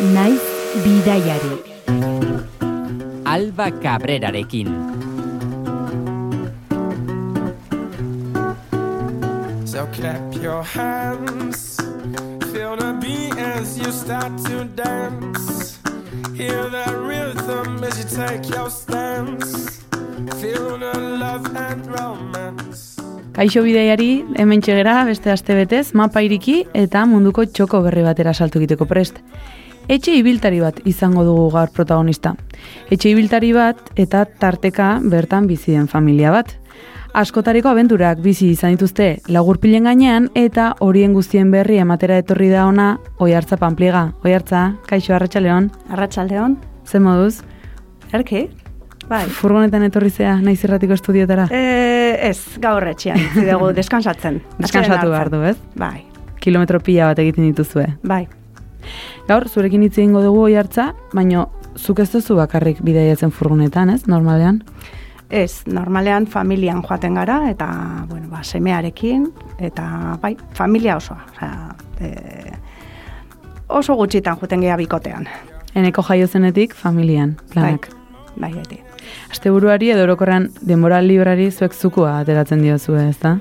naiz bidaiari. Alba Cabrerarekin. So clap your hands, feel the beat as you start to dance. Hear the rhythm as you take your stance. Feel the love and romance. Kaixo bideiari, hemen txegera, beste aste betez, mapa iriki eta munduko txoko berri batera saltu egiteko prest. Etxe ibiltari bat izango dugu gaur protagonista. Etxe ibiltari bat eta tarteka bertan bizi den familia bat. Askotariko abenturak bizi izan dituzte lagurpilen gainean eta horien guztien berri ematera etorri da ona Oihartza Panpliega. Oihartza, kaixo Arratsaldeon. Arratsaldeon. Ze moduz? Erki? Bai. Furgonetan etorri zea naiz irratiko estudiotara. E, ez, gaur etxean, dugu deskansatzen. Deskansatu behar du, ez? Bai, Kilometro pila bat egiten dituzue. bai. Gaur, zurekin hitz egingo dugu oihartza, baino zuk ez duzu bakarrik bidaiatzen furgonetan, ez, normalean? Ez, normalean familian joaten gara, eta, bueno, ba, semearekin, eta, bai, familia osoa. Osea, e, oso gutxitan joaten gea bikotean. Eneko jaio zenetik, familian, planak. Bai, beti. Asteburuari edo orokorrean denbora librari zuek zukua ateratzen diozue, ez da?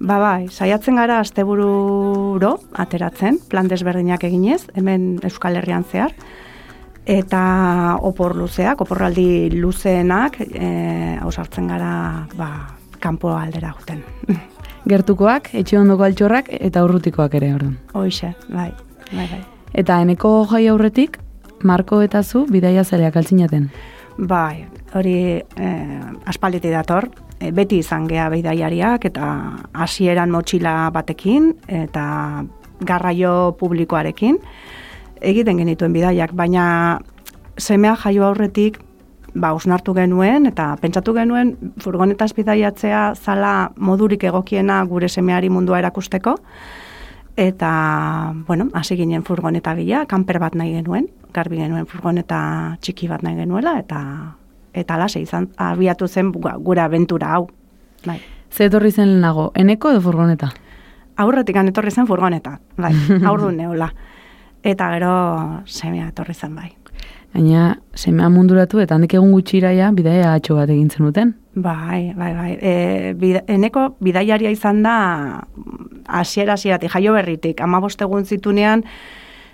Ba, bai, saiatzen gara astebururo ateratzen, plan desberdinak eginez, hemen Euskal Herrian zehar, eta opor luzeak, oporraldi luzeenak, e, ausartzen gara, ba, kanpo aldera juten. Gertukoak, etxe ondoko altxorrak eta urrutikoak ere orduan. Hoixe, bai, bai, bai. Eta eneko jai aurretik, Marko eta zu bidaia zaleak altzinaten. Bai, hori e, aspaliti dator, e, beti izan gea bidaiariak eta hasieran motxila batekin eta garraio publikoarekin egiten genituen bidaiak, baina semea jaio aurretik ba, osnartu genuen eta pentsatu genuen furgonetaz bidaiatzea zala modurik egokiena gure semeari mundua erakusteko. Eta, bueno, hasi ginen furgoneta bila, kanper bat nahi genuen, garbi genuen furgoneta txiki bat nahi genuela, eta eta lase izan, abiatu zen gu- gure abentura hau. Bai. Ze etorri zen lehenago, eneko edo furgoneta? Aurretik etorri zen furgoneta, bai, aurdun neola. Eta gero semea etorri zen bai. Gaina, semea munduratu eta handik egun gutxiraia bidaia atxo bat egin zenuten. Bai, bai, bai. E, bida, eneko bidaiaria izan da hasiera hasieratik jaio berritik. Amabost egun zitunean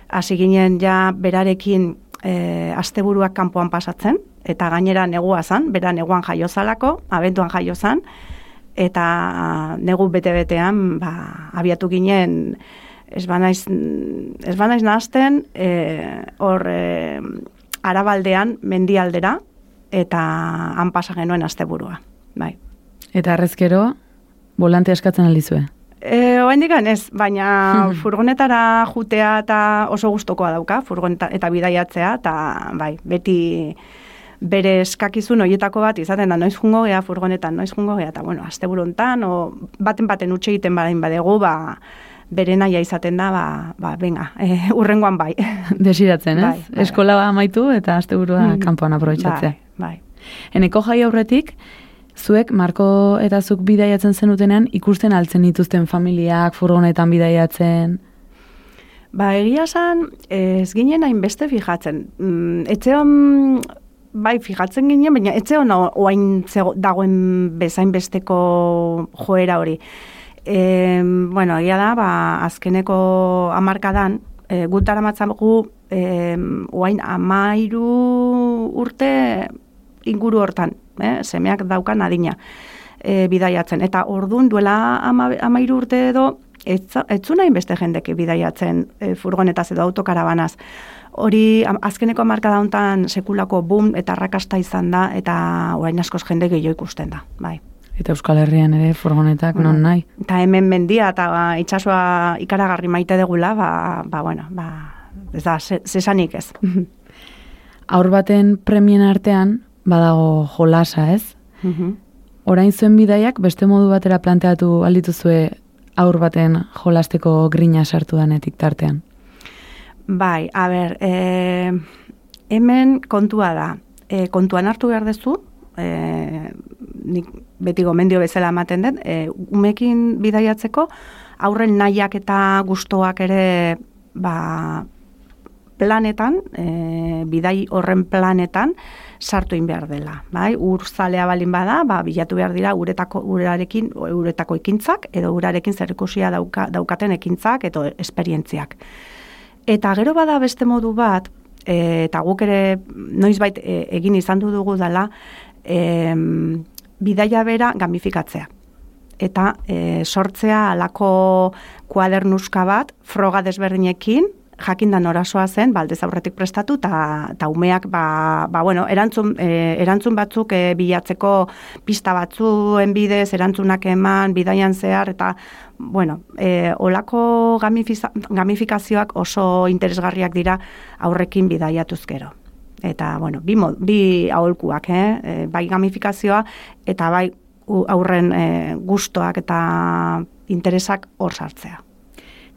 hasi ginen ja berarekin e, asteburuak kanpoan pasatzen eta gainera negua zan, bera neguan jaio zalako, abentuan jaio zan eta negu bete-betean ba, abiatu ginen ez banaiz, ez banaiz nahazten e, hor e, arabaldean mendialdera eta han pasa genuen asteburua. Bai. Eta arrezkero, volante askatzen aldizue. E, Oaindik ez, baina furgonetara jutea eta oso gustokoa dauka, furgoneta eta bidaiatzea, eta bai, beti bere eskakizun horietako bat izaten da noiz jungo gea furgonetan, noiz jungo gea, eta bueno, asteburu hontan o baten baten utxe egiten badain badegu, ba, bere naia izaten da, ba, ba venga, e, urrengoan bai. Desiratzen, ez? Bai, bai. Eskola amaitu eta asteburua Mm. kanpoan aprobetxatzea. Bai, bai. Eneko jai aurretik, zuek Marko eta zuk bidaiatzen zenutenean ikusten altzen dituzten familiak furgonetan bidaiatzen. Ba, egia esan, ez ginen hainbeste fijatzen. Mm, etxeon, bai, fijatzen ginen, baina etxeon oain dagoen bezain besteko joera hori. E, bueno, egia da, ba, azkeneko amarkadan, e, gutara matzagu, e, oain amairu urte inguru hortan, eh, semeak daukan adina e, bidaiatzen. Eta ordun duela ama, amairu urte edo, ez nahi beste jendek bidaiatzen e, furgonetaz edo autokarabanaz. Hori azkeneko marka dauntan sekulako boom eta arrakasta izan da eta orain askoz jende gehiago ikusten da, bai. Eta Euskal Herrian ere furgonetak non nahi. Eta hemen mendia eta ba, itsasoa ikaragarri maite degula, ba, ba bueno, ba, ez da, ze- zesanik ez. Aur baten premien artean, badago jolasa, ez? Mhm. Orain zuen bidaiak beste modu batera planteatu aldituzue aur baten jolasteko grina sartu danetik tartean. Bai, a ber, e, hemen kontua da. E, kontuan hartu behar dezu, e, nik beti gomendio bezala ematen dut, e, umekin bidaiatzeko, aurren nahiak eta gustoak ere ba, planetan, e, bidai horren planetan, sartu in behar dela. Bai? Ur zalea balin bada, ba, bilatu behar dira uretako, urarekin, uretako ekintzak, edo urarekin zerrikusia dauka, daukaten ekintzak, edo esperientziak. Eta gero bada beste modu bat, e, eta guk ere noizbait e, egin izan du dugu dela, e, bidaia bera gamifikatzea. Eta e, sortzea alako kuadernuska bat, froga desberdinekin, jakindan orasoa zen, baldez aurretik prestatu, eta umeak, ba, ba, bueno, erantzun, e, erantzun batzuk e, bilatzeko pista batzuen bidez, erantzunak eman, bidaian zehar, eta, bueno, e, olako gamifikazioak oso interesgarriak dira aurrekin bidaiatuz gero. Eta, bueno, bi, mod, bi aholkuak, eh? E, bai gamifikazioa, eta bai aurren e, gustoak eta interesak hor sartzea.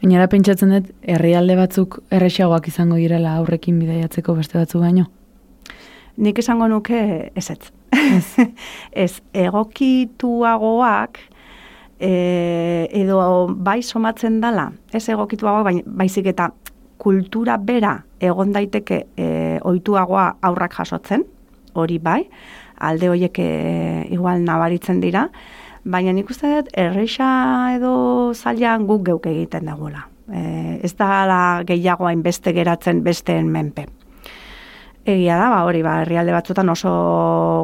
Gainera pentsatzen dut, herrialde batzuk erresagoak izango direla aurrekin bidaiatzeko beste batzu baino? Nik esango nuke ez ez. ez, egokituagoak e, edo bai somatzen dala, ez egokituagoak, bai, baizik eta kultura bera egon daiteke e, oituagoa aurrak jasotzen, hori bai, alde horiek e, igual nabaritzen dira, baina nik uste dut erreixa edo zailan guk geuk egiten dagoela. E, ez da la gehiago hainbeste geratzen besteen menpe. Egia da, ba, hori, ba, herrialde batzutan oso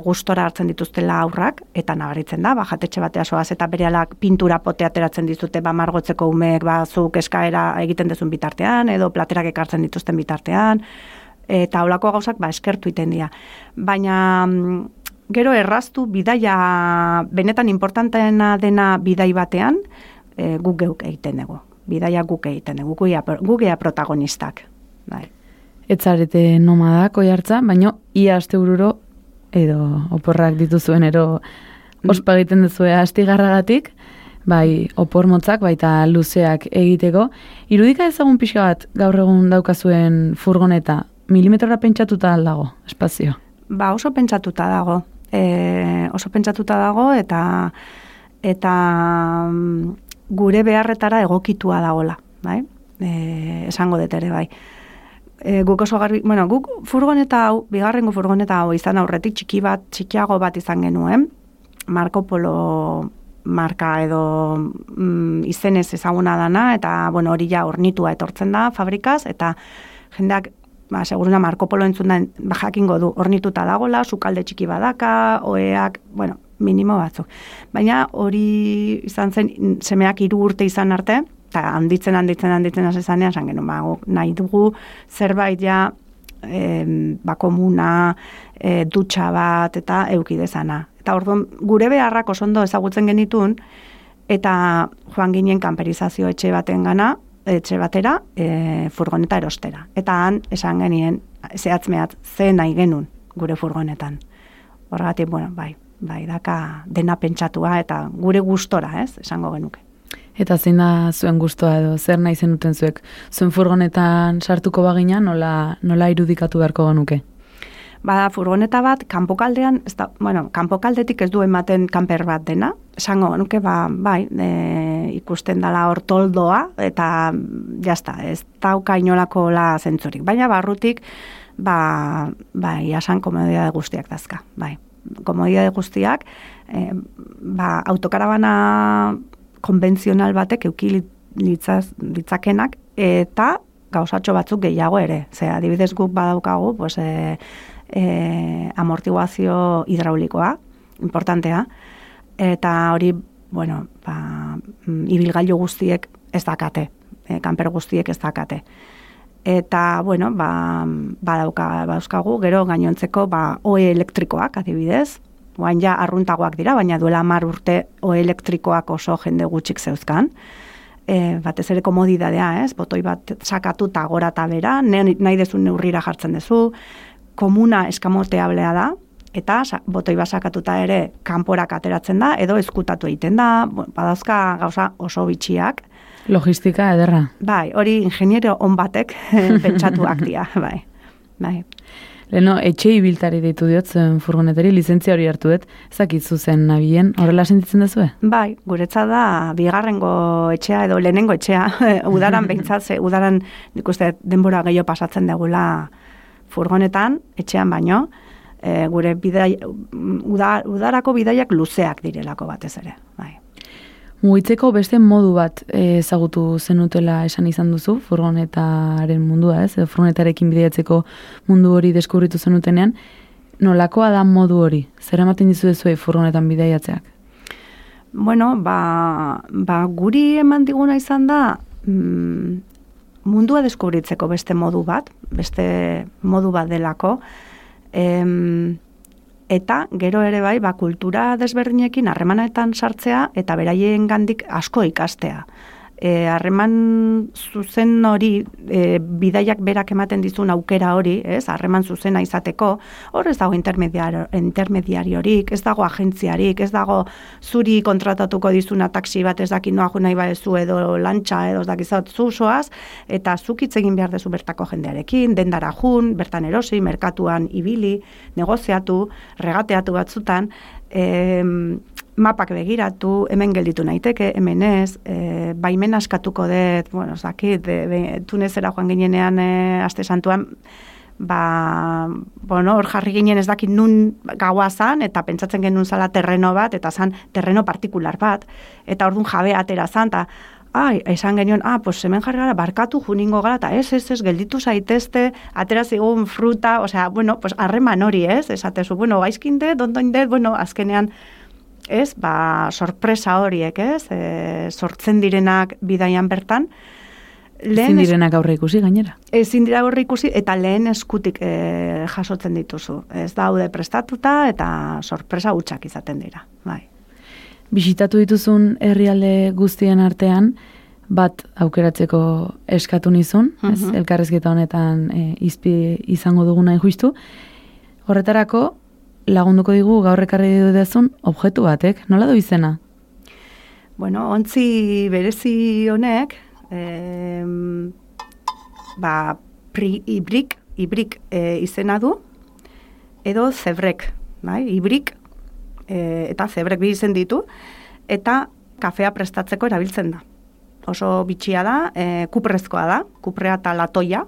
gustora hartzen dituztela aurrak, eta nabaritzen da, ba, jatetxe batea soaz, eta bere pintura pote ateratzen dizute, ba, margotzeko umeek, ba, zuk eskaera egiten dezun bitartean, edo platerak ekartzen dituzten bitartean, eta holako gauzak, ba, eskertu iten dira. Baina, mm, gero erraztu bidaia benetan importanteena dena bidai batean e, guk geuk egiten dugu. Bidaia guk egiten dugu, guk gea protagonistak. Bai. Etzarete nomadak oi hartza, baina ia aste ururo edo oporrak dituzuen ero ospa egiten duzue astigarragatik, bai opor motzak, baita luzeak egiteko. Irudika ezagun pixka bat gaur egun daukazuen furgoneta, milimetrora pentsatuta aldago, espazio? Ba oso pentsatuta dago e, oso pentsatuta dago eta eta mm, gure beharretara egokitua dagola, bai? E, esango dut ere bai. E, guk oso garbi, bueno, guk furgoneta hau, bigarrengo furgoneta hau izan aurretik txiki bat, txikiago bat izan genuen, Marco Polo marka edo mm, izenez ezaguna dana, eta bueno, hori ja ornitua etortzen da fabrikaz, eta jendeak ba, seguruna Marco Polo entzun ba, jakingo du, ornituta dagola, sukalde txiki badaka, oeak, bueno, minimo batzuk. Baina hori izan zen, semeak hiru urte izan arte, eta handitzen, handitzen, handitzen hasi zanean, esan genuen, ba, nahi dugu zerbait ja, e, ba, komuna, e, dutxa bat, eta eukidezana. Eta orduan, gure beharrak osondo ezagutzen genitun, eta joan ginen kanperizazio etxe baten gana, etxe batera, e, furgoneta erostera. Eta han, esan genien, zehatz mehatz, ze nahi genun gure furgonetan. Horregatik, bueno, bai, bai, daka dena pentsatua eta gure gustora, ez, esango genuke. Eta zein da zuen gustoa edo, zer nahi zenuten zuek, zuen furgonetan sartuko bagina, nola, nola irudikatu beharko genuke? Bada, furgoneta bat, kanpokaldean, ez da, bueno, kanpokaldetik ez du ematen kanper bat dena, esango, nuke, ba, bai, e, ikusten dala hor toldoa, eta jazta, ez dauka inolako la zentzurik. Baina barrutik, ba, bai, jasan komodia de guztiak dazka, bai. Komodia de guztiak, e, ba, autokarabana konbentzional batek eukil litzaz, litzakenak, eta gauzatxo batzuk gehiago ere. Ze, adibidez guk badaukagu, pues, e, e, amortiguazio hidraulikoa, importantea, eta hori, bueno, ba, mm, ibilgailu guztiek ez dakate, e, kanper guztiek ez dakate. Eta, bueno, ba, badauka, bauzkagu, gero gainontzeko, ba, oe elektrikoak, adibidez, guain ja arruntagoak dira, baina duela mar urte oe elektrikoak oso jende gutxik zeuzkan, e, batez ere komodidadea, ez? Botoi bat sakatu eta gora eta bera, nahi dezun neurrira jartzen duzu, komuna eskamoteablea da, eta botoi basakatuta ere kanporak ateratzen da, edo ezkutatu egiten da, badazka gauza oso bitxiak. Logistika ederra. Bai, hori ingeniero on batek pentsatuak dira, bai. bai. Leno, etxe ibiltari deitu diot zen furgonetari, lizentzia hori hartu dut, zakizu zen nabien, horrela sentitzen dezue? Bai, guretza da bigarrengo etxea edo lehenengo etxea, udaran behintzat, ze udaran nik denbora gehiago pasatzen degula furgonetan, etxean baino, e, gure bidai, uda, udarako bidaiak luzeak direlako batez ere. Bai. Mugitzeko beste modu bat ezagutu zenutela esan izan duzu, furgonetaren mundua, ez? Furgonetarekin bidaiatzeko mundu hori deskubritu zenutenean, nolakoa da modu hori? Zer ematen dizu zuei furgonetan bidaiatzeak? Bueno, ba, ba guri eman diguna izan da mm, mundua deskubritzeko beste modu bat, beste modu bat delako. Em, eta gero ere bai, ba, kultura desberdinekin harremanetan sartzea eta beraien gandik asko ikastea. E, harreman zuzen hori, e, bidaiak berak ematen dizun aukera hori, ez, harreman zuzena izateko, hor ez dago intermediario, intermediariorik, ez dago agentziarik, ez dago zuri kontratatuko dizuna taksi bat ez daki noa nahi badezu edo lantxa edo ez dakizat zuzoaz, eta zuk hitz egin behar dezu bertako jendearekin, dendara jun, bertan erosi, merkatuan ibili, negoziatu, regateatu batzutan, em, mapak begiratu, hemen gelditu naiteke, hemen ez, e, baimen askatuko dut, bueno, zakit, de, de, tunezera joan ginenean e, aste santuan, ba, bueno, hor jarri ginen ez dakit nun gaua zan, eta pentsatzen genuen zala terreno bat, eta zan terreno partikular bat, eta orduan jabe atera zan, eta ai, esan genuen, ah, pues hemen jarri gara, barkatu juningo gara, eta ez, ez, ez, gelditu zaitezte, atera zigun fruta, osea, bueno, pues harreman hori, ez, esatezu, bueno, gaizkinde, dondoin bueno, azkenean, ez, ba, sorpresa horiek, ez, e, sortzen direnak bidaian bertan. Ezin direnak aurre ikusi gainera. Ezin dira aurre ikusi eta lehen eskutik e, jasotzen dituzu. Ez daude prestatuta eta sorpresa hutsak izaten dira. Bai. Bisitatu dituzun herrialde guztien artean, bat aukeratzeko eskatu nizun, ez, Mhm. elkarrezketa honetan e, izpi izango duguna justu. Horretarako, lagunduko digu gaur ekarri dudazun objektu batek, nola du izena? Bueno, ontzi berezi honek, em, ba, pri, ibrik, ibrik e, izena du, edo zebrek, bai? ibrik e, eta zebrek bi izen ditu, eta kafea prestatzeko erabiltzen da. Oso bitxia da, e, kuprezkoa da, kuprea eta latoia,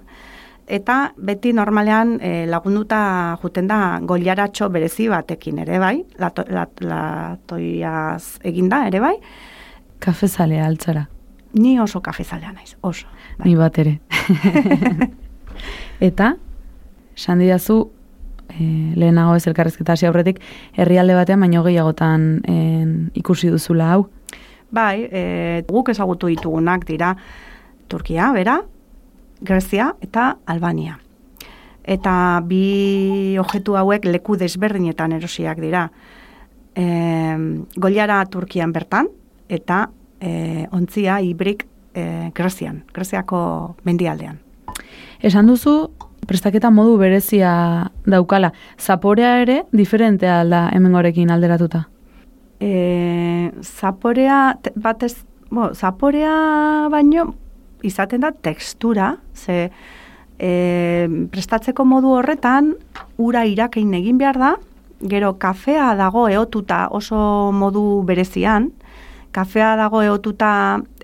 eta beti normalean e, lagunduta juten da goliaratxo berezi batekin ere bai, lato, lat, latoiaz eginda ere bai, Kafezalea altzara, Ni oso kafezalea naiz, oso. Bai. ni bat ere. Eta, esan didazu, e, lehenago ez elkarrezketa hasi aurretik, herrialde batean baino gehiagotan en, ikusi duzula hau. Bai, e, guk ezagutu ditugunak dira Turkia, bera, Grezia eta Albania. Eta bi objektu hauek leku desberdinetan erosiak dira. E, Goliara Turkian bertan, eta e, ontzia ibrik e, Grezian, Greziako mendialdean. Esan duzu, prestaketa modu berezia daukala. Zaporea ere, diferentea alda hemengorekin alderatuta. E, zaporea, te- batez, bo, zaporea baino izaten da tekstura, ze e, prestatzeko modu horretan, ura irakein egin behar da, gero kafea dago eotuta oso modu berezian, kafea dago eotuta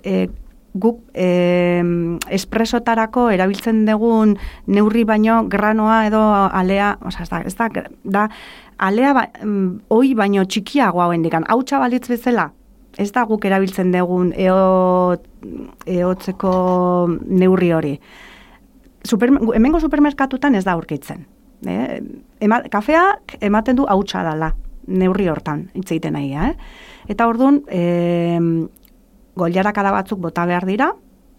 e, guk e, espresotarako erabiltzen dugun neurri baino granoa edo alea, osea, ez da, ez da, da alea ba, mm, oi baino txikiago hauen dikan, hautsa balitz bezala, ez da guk erabiltzen dugun eo, eotzeko neurri hori. Super, hemengo supermerkatutan ez da aurkitzen. Eh? Ema, kafeak ematen du hautsa dala, neurri hortan, hitz egiten nahi, eh? Eta orduan, e, goliarakada batzuk bota behar dira,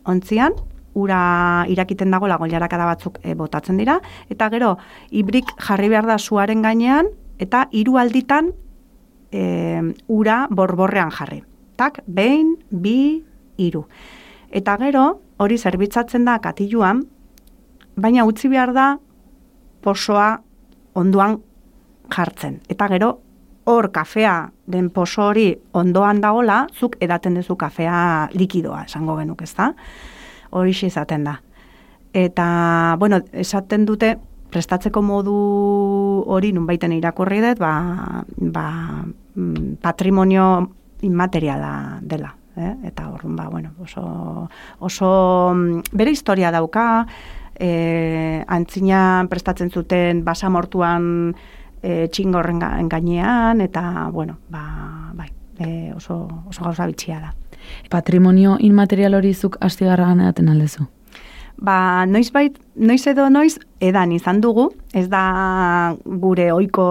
ontzian, ura irakiten dagoela goliarakada batzuk e, botatzen dira, eta gero, ibrik jarri behar da suaren gainean, eta hiru alditan e, ura borborrean jarri. Tak, behin, bi, hiru. Eta gero, hori zerbitzatzen da katiluan, baina utzi behar da posoa ondoan jartzen. Eta gero, hor kafea den poso hori ondoan dagola, zuk edaten duzu kafea likidoa, esango genuk, ez da? Hori izaten da. Eta, bueno, esaten dute, prestatzeko modu hori nunbaiten irakurri dut, ba, ba, mm, patrimonio inmateriala dela. Eh? Eta orduan, ba, bueno, oso, oso mm, bere historia dauka, e, antzina prestatzen zuten basamortuan e, txingorren ga- gainean, eta, bueno, ba, bai, e, oso, oso gauza bitxia da. Patrimonio inmaterial hori zuk astigarra ganeaten aldezu. Ba, noiz bait, noiz edo noiz, edan izan dugu, ez da gure ohiko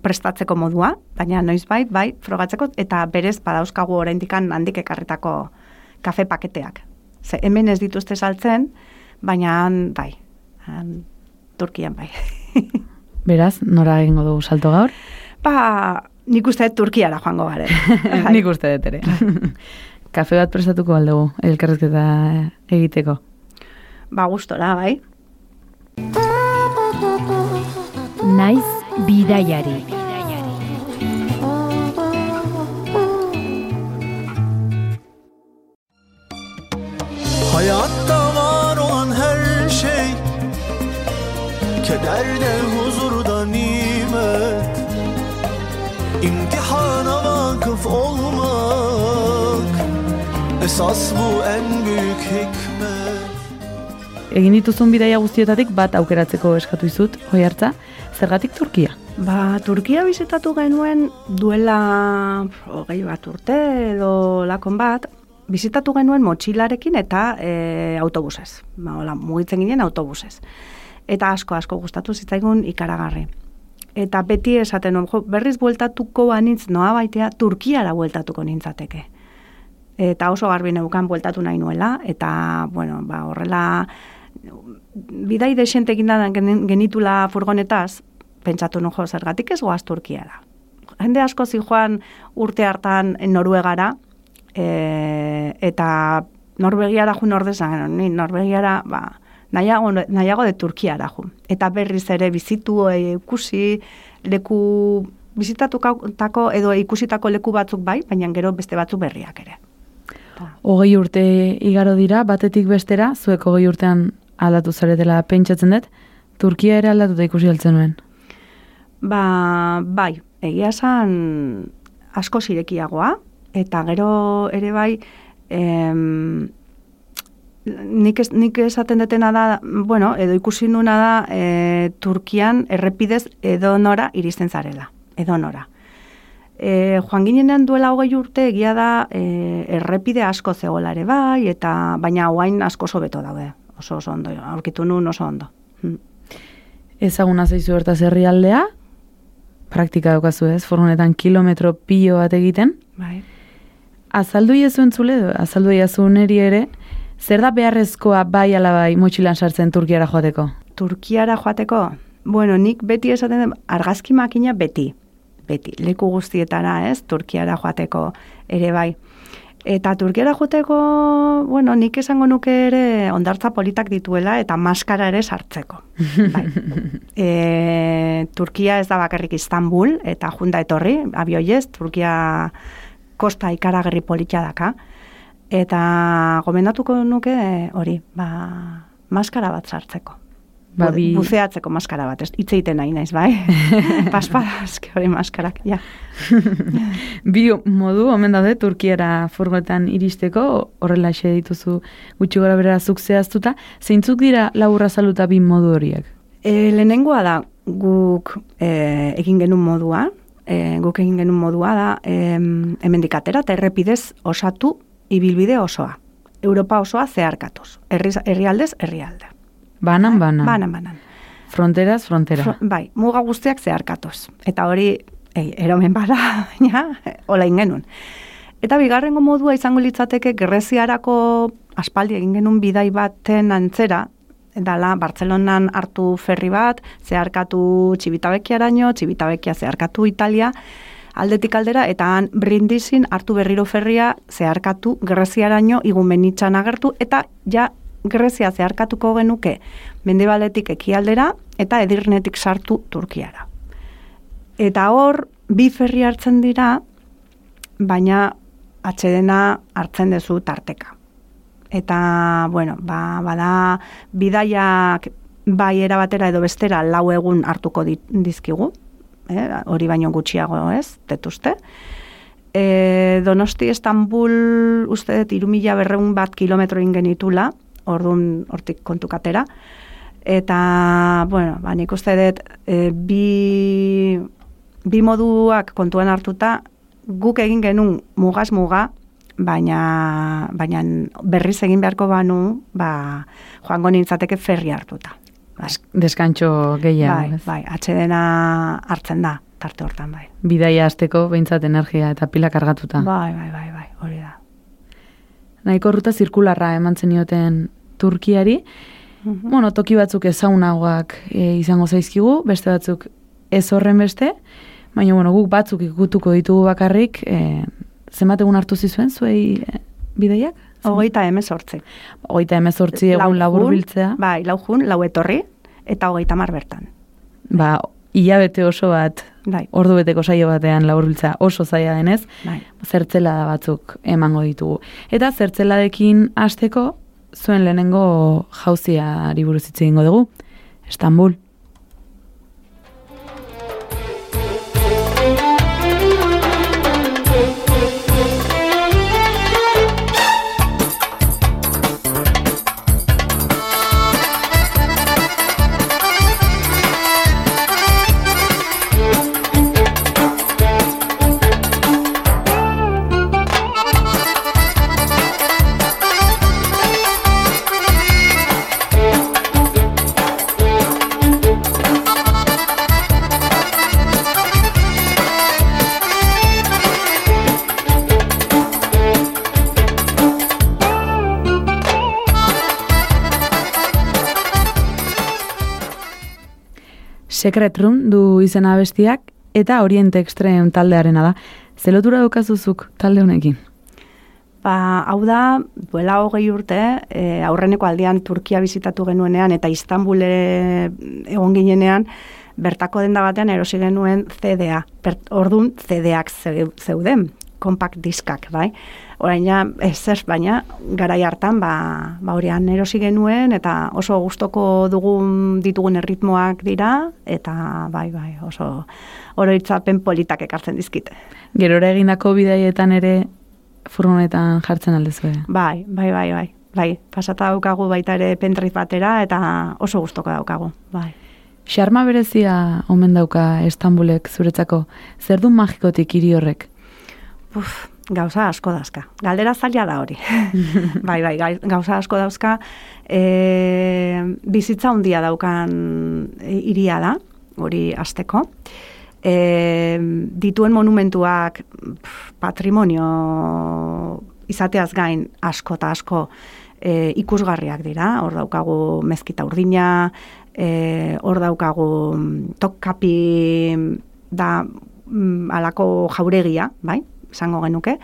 prestatzeko modua, baina noiz bait, bai, frogatzeko, eta berez badauzkagu oraindikan handik ekarritako kafe paketeak. Ze hemen ez dituzte saltzen, baina han, bai, han, Turkian bai. Beraz, nora egingo dugu salto gaur? ba, nik uste Turkiara joango garen. Bai. Nik uste dut ere. Kafe bat prestatuko aldegu, elkarrezketa egiteko. Ba, gustora, bai. Naiz bidaiari. Hayatta var olan her şey Kederde huzurda nimet İmtihana vakıf olmak Esas bu en büyük hikmet Egin dituzun bidaia guztietatik bat aukeratzeko eskatu izut, hoi hartza, zergatik Turkia? Ba, Turkia bizitatu genuen duela hogei bat urte edo lakon bat, bizitatu genuen motxilarekin eta e, autobusez. Ba, hola, mugitzen ginen autobusez. Eta asko, asko gustatu zitzaigun ikaragarri. Eta beti esaten, jo, berriz bueltatuko banitz noa baitea, Turkiara bueltatuko nintzateke. Eta oso garbi neukan bueltatu nahi nuela, eta, bueno, ba, horrela, bidai desentekin da geni- genitula furgonetaz, pentsatu nu jo, zergatik ez goaz Turkiara. Jende asko zijoan urte hartan Noruegara, e, eta Norvegiara jun ordezan, ni Norvegiara, ba, nahiago, nahiago de Turkiara jun. Eta berriz ere bizitu, ikusi, leku, bizitatutako edo ikusitako leku batzuk bai, baina gero beste batzuk berriak ere. Hogei urte igaro dira, batetik bestera, zuek hogei urtean aldatu zaretela pentsatzen dut, Turkia ere aldatuta ikusi altzen nuen. Ba, bai, egia esan asko zirekiagoa, eta gero ere bai, em, nik, ez, nik esaten detena da, bueno, edo ikusi nuna da, e, Turkian errepidez edo nora iristen zarela, edo nora. E, joan ginenean duela hogei urte egia da e, errepide asko zegoela ere bai, eta baina hauain asko oso beto daude. Oso oso ondo, aurkitu nun oso ondo. Mm. Ezaguna zaizu hortaz herrialdea, praktika daukazu ez, furgonetan kilometro pilo bat egiten, Bai. azaldu iezu entzule, azaldu iezu neri ere, zer da beharrezkoa bai ala bai motxilan sartzen Turkiara joateko? Turkiara joateko? Bueno, nik beti esaten den, argazki makina beti. Beti, leku guztietara, ez, Turkiara joateko ere bai. Eta Turkiara joateko, bueno, nik esango nuke ere ondartza politak dituela eta maskara ere sartzeko. Bai. E, Turkia ez da bakarrik Istanbul eta junda etorri, abioiez, Turkia kosta ikaragarri politia daka. Eta gomendatuko nuke hori, ba, maskara bat sartzeko. Ba, bi- Buzeatzeko maskara bat, hitz egiten nahi naiz, bai? Paspada, hori maskarak, ja. Bi modu, omen daude, Turkiara furgonetan iristeko, horrela xe dituzu gutxi gora bera zuk zehaztuta, zeintzuk dira laburra zaluta bi modu horiek? E, lehenengoa da guk e, egin genuen modua, e, guk egin genuen modua da e, hemendik atera eta errepidez osatu ibilbide osoa. Europa osoa zeharkatuz. Herrialdez, herrialde. Banan, banan. Banan, banan. Fronteraz, frontera. Fro- bai, muga guztiak zeharkatuz. Eta hori, ei, eromen bada, baina, hola ingenun. Eta bigarrengo modua izango litzateke Greziarako aspaldi egin genuen bidai baten antzera, dala Bartzelonan hartu ferri bat, zeharkatu Txibitabekiaraino, Txibitabekia zeharkatu Italia, aldetik aldera, eta han brindizin hartu berriro ferria zeharkatu Greziaraino igumenitxan agertu, eta ja Grezia zeharkatuko genuke mendebaletik ekialdera, eta edirnetik sartu Turkiara. Eta hor, bi ferri hartzen dira, baina atxedena hartzen dezu tarteka. Eta, bueno, ba, bada bidaiak bai era batera edo bestera lau egun hartuko dizkigu, eh, hori baino gutxiago ez, detuzte. E, Donosti Istanbul uste dut irumila berreun bat kilometro ingenitula, orduan hortik kontukatera. Eta, bueno, ba, nik uste dut e, bi, bi moduak kontuan hartuta, guk egin genuen mugaz muga, baina, baina berriz egin beharko banu, ba, joango nintzateke ferri hartuta. Bai, Deskantxo gehiago, bai, bai, atxedena hartzen da, tarte hortan, bai. Bidaia hasteko behintzat energia eta pila kargatuta. Bai, bai, bai, bai, hori da. Nahiko ruta zirkularra eman zenioten Turkiari. Mhm. Bueno, toki batzuk ezaunagoak e, izango zaizkigu, beste batzuk ez horren beste, baina bueno, guk batzuk ikutuko ditugu bakarrik, e, zenbat egun hartu zizuen zuei e, bidaiak? Hogeita emezortzi. Hogeita emezortzi egun labur biltzea. Bai, lau jun, lau etorri, eta hogeita mar bertan. Ba, hilabete oso bat, Bai, ordu beteko saio batean laburbiltzea oso zaila denez, bai. zertzelada batzuk emango ditugu. Eta zertzeladekin hasteko zuen lehenengo jauziari buruz hitz egingo dugu, Istanbul. Secret Room du izena bestiak eta Orient Extreme taldearena da. Zelotura daukazuzuk talde honekin? Ba, hau da, duela hogei urte, e, aurreneko aldean Turkia bizitatu genuenean eta Istanbule egon ginenean, bertako denda batean erosi genuen CDA. Per, ordun CD-ak zeu- zeuden, compact diskak, bai? Orain ja, ez ez, baina, garai hartan, ba, ba horian erosi genuen, eta oso gustoko dugun ditugun erritmoak dira, eta bai, bai, oso oroitzapen politak ekartzen dizkite. Gerora egindako bidaietan ere furgonetan jartzen aldezue. Bai, bai, bai, bai. Bai, pasata daukagu baita ere pendrive batera eta oso gustoko daukagu. Bai. Xarma berezia omen dauka Istanbulek zuretzako. Zer du magikotik hiri horrek? Uf, gauza asko dauzka. Galdera zaila da hori. bai, bai, gauza asko dauzka. E, bizitza handia daukan hiria da, hori asteko. E, dituen monumentuak patrimonio izateaz gain asko eta asko e, ikusgarriak dira. Hor daukagu mezkita urdina, e, hor daukagu mm, tokkapi da mm, alako jauregia, bai, esango genuke.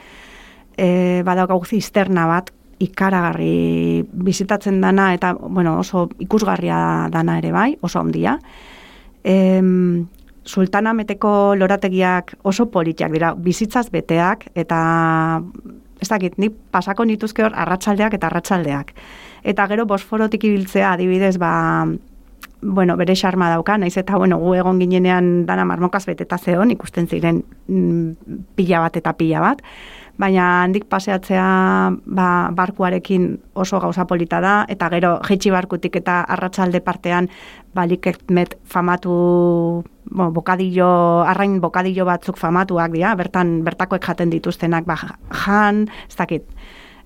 E, badaukagu zisterna bat ikaragarri bizitatzen dana eta bueno, oso ikusgarria dana ere bai, oso handia. Em, Sultana meteko lorategiak oso politiak dira, bizitzaz beteak eta ez dakit, nik pasako nituzke hor arratsaldeak eta arratsaldeak. Eta gero bosforotik ibiltzea adibidez, ba, bueno, bere xarma dauka, naiz eta bueno, gu egon ginenean dana marmokaz beteta zeon, ikusten ziren mm, pila bat eta pila bat, baina handik paseatzea ba, barkuarekin oso gauza polita da, eta gero jetxi barkutik eta arratsalde partean baliketmet famatu bo, bokadillo, arrain bokadillo batzuk famatuak dira, bertan bertakoek jaten dituztenak, ba, jan, ez dakit,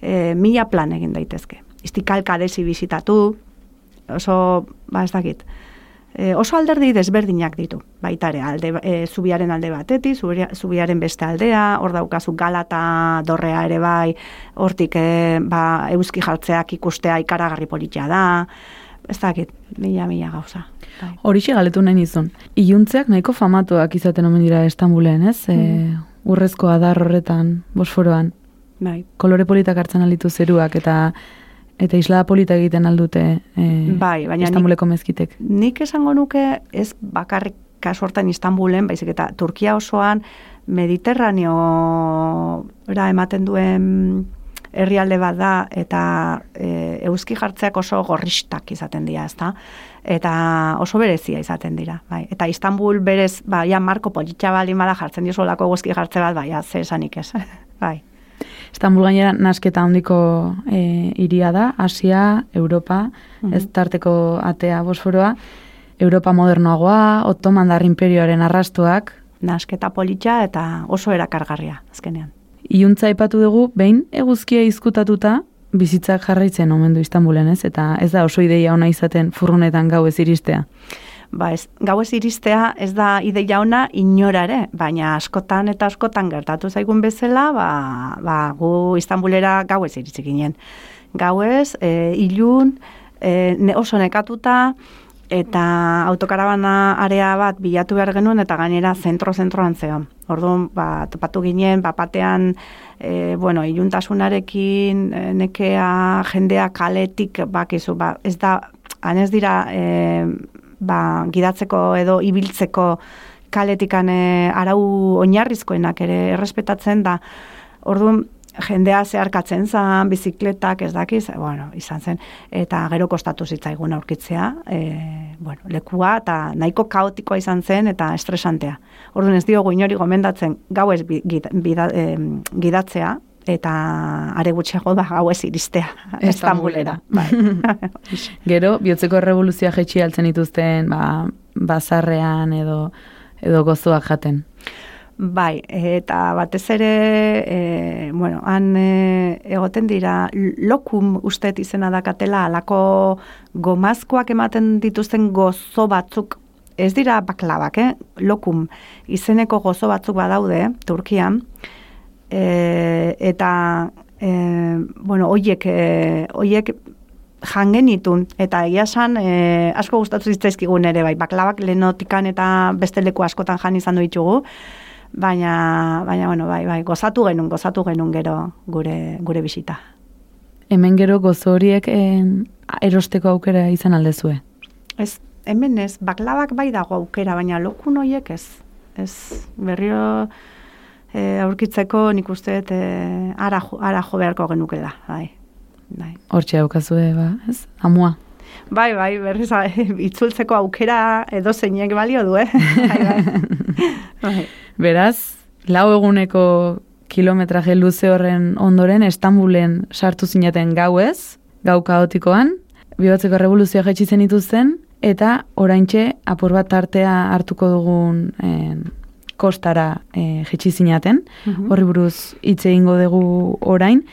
e, mila plan egin daitezke. Istikalka desi bizitatu, oso, ba ez dakit, e, oso alderdi desberdinak ditu, baita ere, alde, e, zubiaren alde batetik, zubia- zubiaren beste aldea, hor daukazu galata dorrea ere bai, hortik e, ba, euski jartzeak ikustea ikaragarri politia da, ez dakit, mila, mila gauza. Bai. Horixe galetu nahi nizun. Iluntzeak nahiko famatuak izaten omen dira Istanbulen, ez? E, urrezko adar horretan, bosforoan. Bai. Kolore politak hartzen alitu zeruak eta eta islada polita egiten aldute e, Bai, baina nik- Istanbuleko mezkitek. Nik esango nuke ez bakarrik kasu hortan Istanbulen, baizik eta Turkia osoan Mediterraneo ematen duen herrialde bat da eta e, euski jartzeak oso gorristak izaten dira, ezta? Eta oso berezia izaten dira, bai. Eta Istanbul berez, ba, ja Marko Politxa balin bada jartzen diozolako eguzki jartze bat, bai, ze esanik ez, bai. Istanbul gainera nasketa handiko e, iria da, Asia, Europa, Mhm. ez tarteko atea bosforoa, Europa modernoagoa, Ottomandar imperioaren arrastuak, Nasketa politxa eta oso erakargarria, azkenean. Iuntza aipatu dugu, behin eguzkia izkutatuta, bizitzak jarraitzen omen du Istanbulen, ez? Eta ez da oso ideia ona izaten furrunetan gau ez iristea. Ba ez, gau ez iristea ez da ideia ona inora ere, baina askotan eta askotan gertatu zaigun bezala, ba, ba gu Istanbulera gau ez iritsi ginen. Gau ez, e, ilun, e, ne, oso nekatuta, eta autokarabana area bat bilatu behar genuen eta gainera zentro-zentroan zeon. Orduan, ba, topatu ginen, bapatean, e, bueno, iluntasunarekin, e, nekea, jendea kaletik, bakizu, ba, ez da, han ez dira, e, ba, gidatzeko edo ibiltzeko kaletikan e, arau oinarrizkoenak ere errespetatzen da. Orduan, jendea zeharkatzen zan, bizikletak, ez dakiz, bueno, izan zen, eta gero kostatu zitzaigun aurkitzea, e, bueno, lekua, eta nahiko kaotikoa izan zen, eta estresantea. Orduan ez diogu inori gomendatzen gauez bida- em, gidatzea, eta are gutxiago da gauez iristea Estambulera. Bai. Gero, bihotzeko revoluzioa jetxi altzen dituzten, ba, bazarrean edo edo gozoak jaten. Bai, eta batez ere, e, bueno, han e, egoten dira, lokum ustet izena dakatela, alako gomazkoak ematen dituzten gozo batzuk, ez dira baklabak, eh? lokum izeneko gozo batzuk badaude, Turkian, e, eta, e, bueno, oiek, e, oiek jangen itun, eta egia esan e, asko gustatu zitzaizkigun ere, bai, baklabak lehenotikan eta beste leku askotan jan izan ditugu, baina, baina, bueno, bai, bai, gozatu genuen, gozatu genuen gero gure, gure bisita. Hemen gero gozo horiek en, erosteko aukera izan aldezue. Ez, hemen ez, baklabak bai dago aukera, baina lokun horiek ez. Ez, berriro e, aurkitzeko nik uste dut, e, ara, ara jo beharko genukela, bai. bai. Hortxe daukazue, ba, ez? Amua. Bai, bai, berriz itzultzeko aukera edo zeinek balio du, eh? bai, bai. bai. Beraz, lau eguneko kilometraje luze horren ondoren Estambulen sartu zinaten gauez, gau kaotikoan, bihotzeko revoluzioa jetxi zen dituzten, eta oraintxe apur bat tartea hartuko dugun en, kostara e, jetxi zinaten, Mhm. horri buruz hitz egingo dugu orain,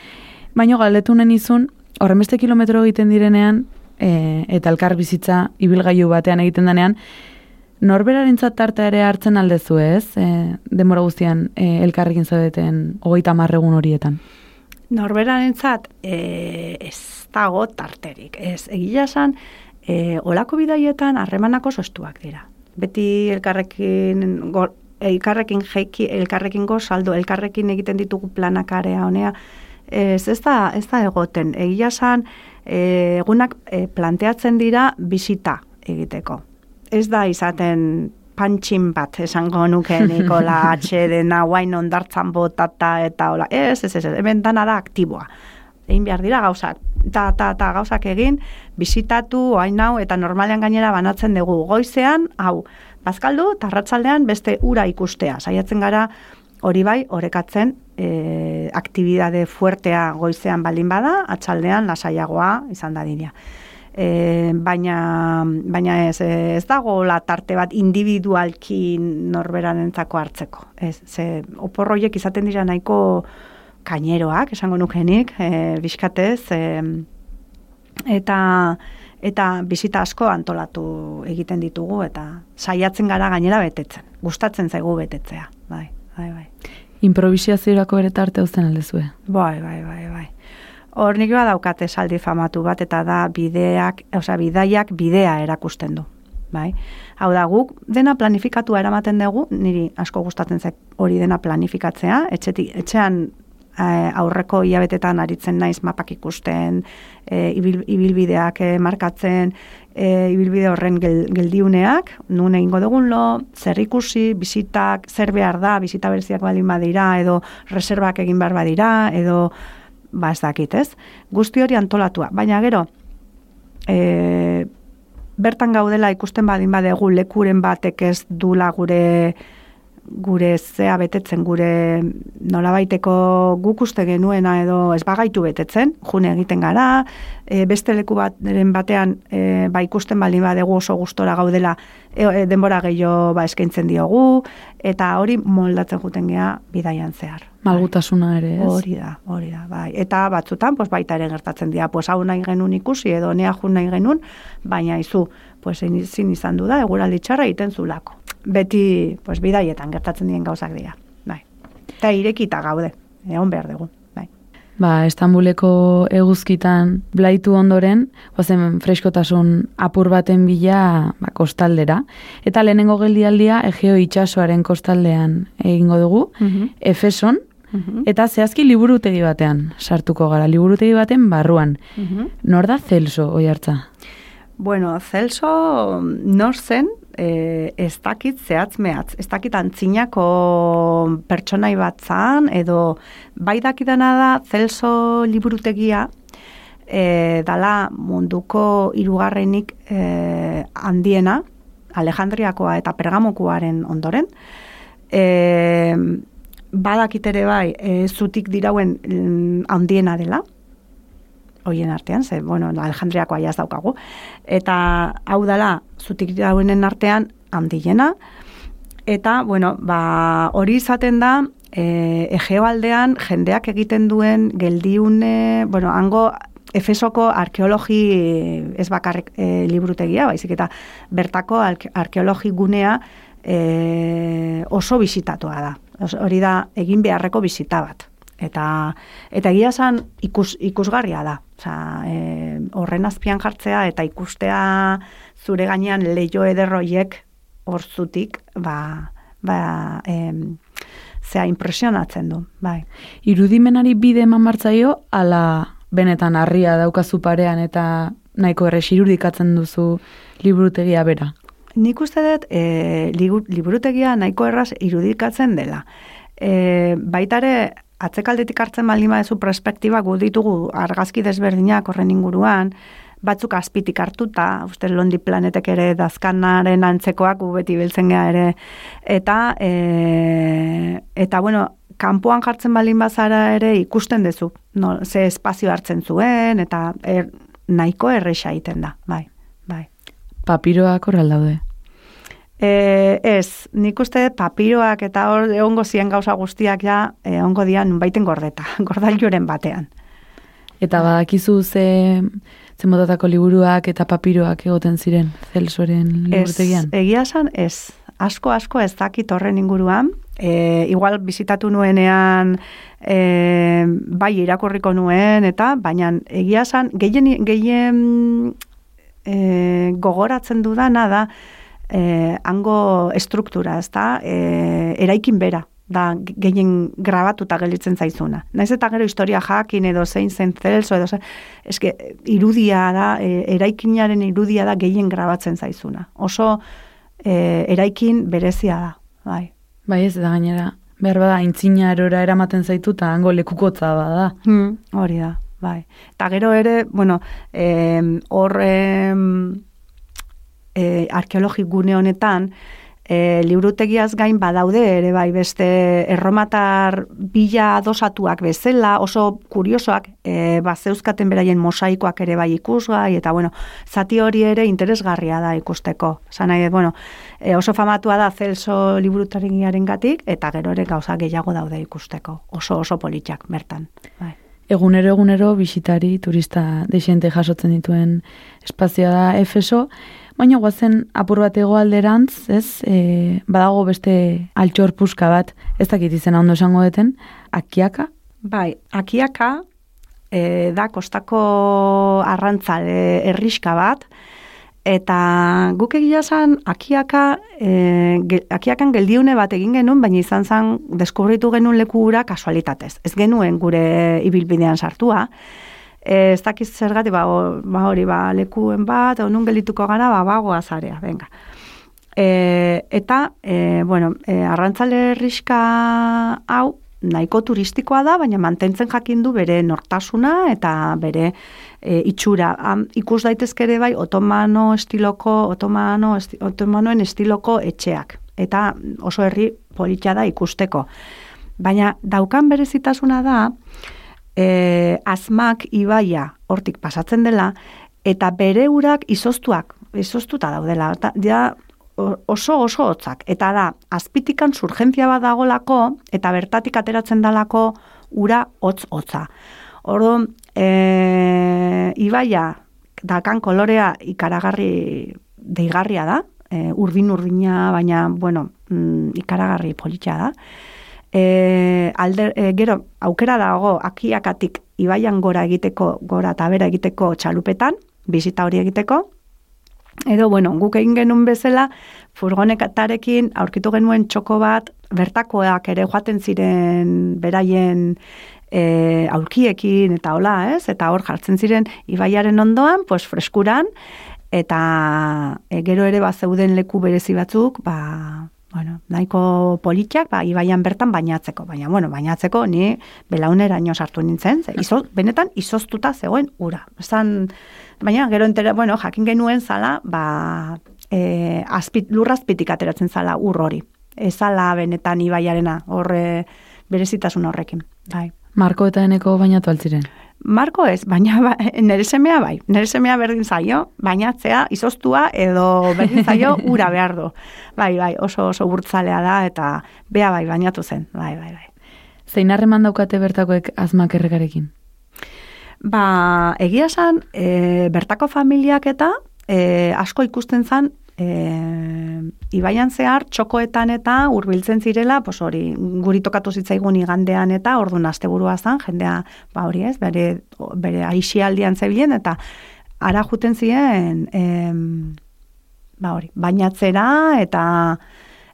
baino galdetu nahi nizun, horren beste kilometro egiten direnean, e, eta elkar bizitza ibilgailu batean egiten denean, Norberarentzat tartea ere hartzen aldezu ez, e, denbora guztian e, elkarrekin zaudeten hogeita marregun horietan. Norberarentzat e, ez dago tarterik. Ez, egia esan, e, olako bidaietan harremanak oso estuak dira. Beti elkarrekin, go, elkarrekin jeiki, elkarrekin gozaldo, elkarrekin egiten ditugu planak area honea, ez, ez, da, ez da egoten. Egia esan, e, egunak e, planteatzen dira bisita egiteko. Ez da izaten pantxin bat esango nuke Nikola atxedena guain ondartzan botata eta hola. Ez, ez, ez, ez, hemen dana da aktiboa. Egin behar dira gauzak, ta, ta, ta gauzak egin, bisitatu, oain hau, eta normalean gainera banatzen dugu goizean, hau, bazkaldu, eta arratsaldean beste ura ikustea. Saiatzen gara, hori bai, orekatzen, e, aktibidade fuertea goizean baldin bada, atxaldean lasaiagoa izan da dira. E, baina, baina ez, ez dago la tarte bat individualki norberarentzako hartzeko. Ez, ze oporroiek izaten dira nahiko kaineroak, esango nukenik, e, bizkatez, e, eta eta bizita asko antolatu egiten ditugu eta saiatzen gara gainera betetzen. Gustatzen zaigu betetzea. Bai, bai, bai. Improvisaziorako ere tarte uzten aldezue. Bai, bai, bai, bai. Hor nik daukate saldi famatu bat eta da bideak, osea bidaiak bidea erakusten du. Bai. Hau da guk dena planifikatua eramaten dugu, niri asko gustatzen zait hori dena planifikatzea, etxetik etxean aurreko hilabetetan aritzen naiz mapak ikusten, eh, ibil, ibilbideak eh, markatzen, eh, ibilbide horren gel, geldiuneak, nun egingo dugun lo, zer ikusi, bisitak, zer behar da, bisita berziak baldin badira, edo reservak egin behar badira, edo ba ez dakit, ez? Guzti hori antolatua, baina gero, e, bertan gaudela ikusten badin badegu lekuren batek ez dula gure gure zea betetzen, gure nolabaiteko guk uste genuena edo ez bagaitu betetzen, june egiten gara, e, beste leku bateren batean e, ba ikusten baldin badegu oso gustora gaudela e, e, denbora gehiago ba eskaintzen diogu, eta hori moldatzen juten gea bidaian zehar. Malgutasuna ere, ez? Hori da, hori da, bai. Eta batzutan, pues, baita ere gertatzen dira, pues, hau nahi genuen ikusi, edo nea jun nahi genuen, baina izu, pues, zin izan du da, eguraldi txarra egiten zulako. Beti, pues, bidaietan gertatzen dien gauzak dira, bai. Eta irekita gaude, egon behar dugu, bai. Ba, Estambuleko eguzkitan blaitu ondoren, ozen freskotasun apur baten bila ba, kostaldera. Eta lehenengo geldialdia Egeo itsasoaren kostaldean egingo dugu, Efeson, Mhm. eta zehazki liburutegi batean sartuko gara, liburutegi baten barruan. Mhm. Nor da Celso, oi hartza? Bueno, Celso nor zen, e, ez dakit zehatz mehatz, ez dakit antzinako pertsonai bat zan, edo bai dakidana da Celso liburutegia, e, dala munduko hirugarrenik e, handiena, Alejandriakoa eta Pergamokoaren ondoren, e, badakit ere bai, e, zutik dirauen mm, handiena dela, hoien artean, ze, bueno, Alejandriakoa jaz daukagu, eta hau dela, zutik dauenen artean handiena, eta, bueno, ba, hori izaten da, e, Egeo aldean jendeak egiten duen geldiune, bueno, hango Efesoko arkeologi ez bakarrik e, liburutegia, baizik eta bertako arke- arkeologi gunea e, oso bisitatua da. Hori da egin beharreko bisita bat. Eta eta egia esan ikus, ikusgarria da. Osea, e, horren azpian jartzea eta ikustea zure gainean leio ederroiek horzutik, ba, ba, em, zea impresionatzen du, bai. Irudimenari bide eman martzaio, ala benetan harria daukazu parean eta nahiko errex irudikatzen duzu liburutegia bera. Nik uste dut e, liburutegia nahiko erraz irudikatzen dela. E, baitare atzekaldetik hartzen baldin badezu perspektiba gu ditugu argazki desberdinak horren inguruan, batzuk azpitik hartuta, uste Londi planetek ere dazkanaren antzekoak gu beti biltzen gea ere, eta, e, eta bueno, kanpoan jartzen baldin bazara ere ikusten dezu, no, ze espazio hartzen zuen, eta er, nahiko erresa egiten da, bai, bai. Papiroak horrel daude. E, ez, nik uste papiroak eta hor egongo ziren gauza guztiak ja egongo dian baiten gordeta, gordailuren batean. Eta badakizu ze, ze liburuak eta papiroak egoten ziren Celsoren liburutegian. Ez, egia esan, ez. Asko, asko ez dakit horren inguruan. E, igual bizitatu nuenean e, bai irakurriko nuen, eta baina egia esan, gehien, gehien e, gogoratzen dudana da e, hango estruktura, ez da, e, eraikin bera da gehien grabatuta gelditzen zaizuna. Naiz eta gero historia jakin edo zein zen zelso edo zein, eske irudia da, e, eraikinaren irudia da gehien grabatzen zaizuna. Oso e, eraikin berezia da, bai. Bai ez da gainera. Behar bada, intzina eramaten zaitu eta hango lekukotza bada. Hmm, hori da, bai. Eta gero ere, bueno, em, hor em, e, arkeologi gune honetan, e, liburutegiaz gain badaude ere bai beste erromatar bila dosatuak bezala, oso kuriosoak, e, ba, zeuzkaten beraien mosaikoak ere bai ikusgai, eta bueno, zati hori ere interesgarria da ikusteko. Dut, bueno, e, oso famatua da Celso liburutarigiaren gatik, eta gero ere gauza gehiago daude ikusteko. Oso oso politxak bertan. Bai. Egunero egunero bisitari, turista desente jasotzen dituen espazioa da Efeso, baina guazen apur bat alderantz, ez, e, badago beste altxor puska bat, ez dakit izena ondo esango deten, akiaka, Bai, akiaka e, da kostako arrantzale herriska bat, eta guk egia zan akiaka, e, ge- akiakan geldiune bat egin genuen, baina izan zen deskubritu genuen lekura kasualitatez. Ez genuen gure ibilbidean sartua, e, ez dakiz zergatik, ba, ba hori, ba, lekuen bat, onun geldituko gara, ba, bagoa zarea, venga. E, eta, e, bueno, e, arrantzale herriska hau, nahiko turistikoa da, baina mantentzen jakin du bere nortasuna eta bere e, itxura. Am, ikus daitezke ere bai otomano estiloko, otomano, esti, otomanoen estiloko etxeak. Eta oso herri politxa da ikusteko. Baina daukan berezitasuna da, e, azmak ibaia hortik pasatzen dela, eta bere urak izoztuak, izoztuta daudela. Eta, ja, oso oso hotzak. Eta da, azpitikan surgentzia bat dagolako, eta bertatik ateratzen dalako ura hotz hotza. Orduan, e, ibaia, dakan kolorea ikaragarri deigarria da, e, urdin urdina, baina, bueno, mm, ikaragarri politxa da. E, alde, e, gero, aukera dago, akiakatik ibaian gora egiteko, gora eta bera egiteko txalupetan, bizita hori egiteko, Edo, bueno, guk egin genuen bezala, furgonetarekin aurkitu genuen txoko bat, bertakoak ere joaten ziren beraien e, aurkiekin eta hola, ez? Eta hor jartzen ziren ibaiaren ondoan, pues freskuran, eta e, gero ere bat zeuden leku berezi batzuk, ba, bueno, nahiko politxak, ba, ibaian bertan bainatzeko. Baina, bueno, bainatzeko ni belauneraino sartu nintzen, ze, izo, benetan izoztuta zegoen ura. Esan, baina, gero entera, bueno, jakin genuen zala, ba, e, azpit, lurrazpitik ateratzen zala ur hori. Ezala benetan ibaiarena, horre berezitasun horrekin. Bai. Marko eta eneko bainatu altziren. Marko ez, baina ba, nere semea bai. Nere semea berdin zaio, bainatzea, izoztua edo berdin zaio ura behar du. Bai, bai, oso oso burtzalea da eta bea bai, bainatu zen. Bai, bai, bai. Zein harreman daukate bertakoek azmak erregarekin? Ba, egia esan, e, bertako familiak eta e, asko ikusten zan e, ibaian zehar txokoetan eta hurbiltzen zirela, pos hori, guri tokatu zitzaigun igandean eta orduan asteburua zan, jendea, ba hori ez, bere, bere aixialdian zebilen eta ara juten ziren em, ba hori, bainatzera eta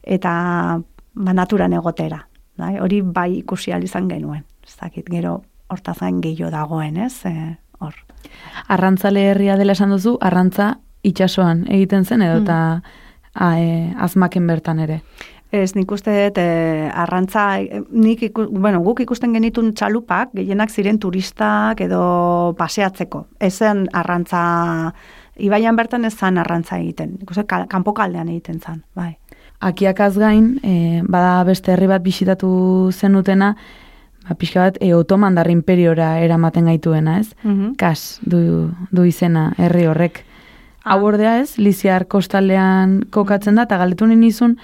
eta ba, naturan egotera. Bai? Hori bai ikusi ahal izan genuen. Ez dakit, gero hortazan gehiago dagoen, ez? E, hor. Arrantzale herria dela esan duzu, arrantza itsasoan egiten zen edo eta a, e, azmaken bertan ere. Ez, nik uste dut, e, arrantza, e, nik iku, bueno, guk ikusten genitun txalupak, gehienak ziren turistak edo paseatzeko. Ezen arrantza, ibaian bertan ez zan arrantza egiten. Nik uste, kal- kanpokaldean egiten zan, bai. Akiakaz gain, e, bada beste herri bat bisitatu zenutena, ba, pixka bat, e, otomandar imperiora eramaten gaituena, ez? Mhm. Kas, du, du izena herri horrek. Hau ordea ez, Liziar kostaldean kokatzen da, eta galdetu nizun,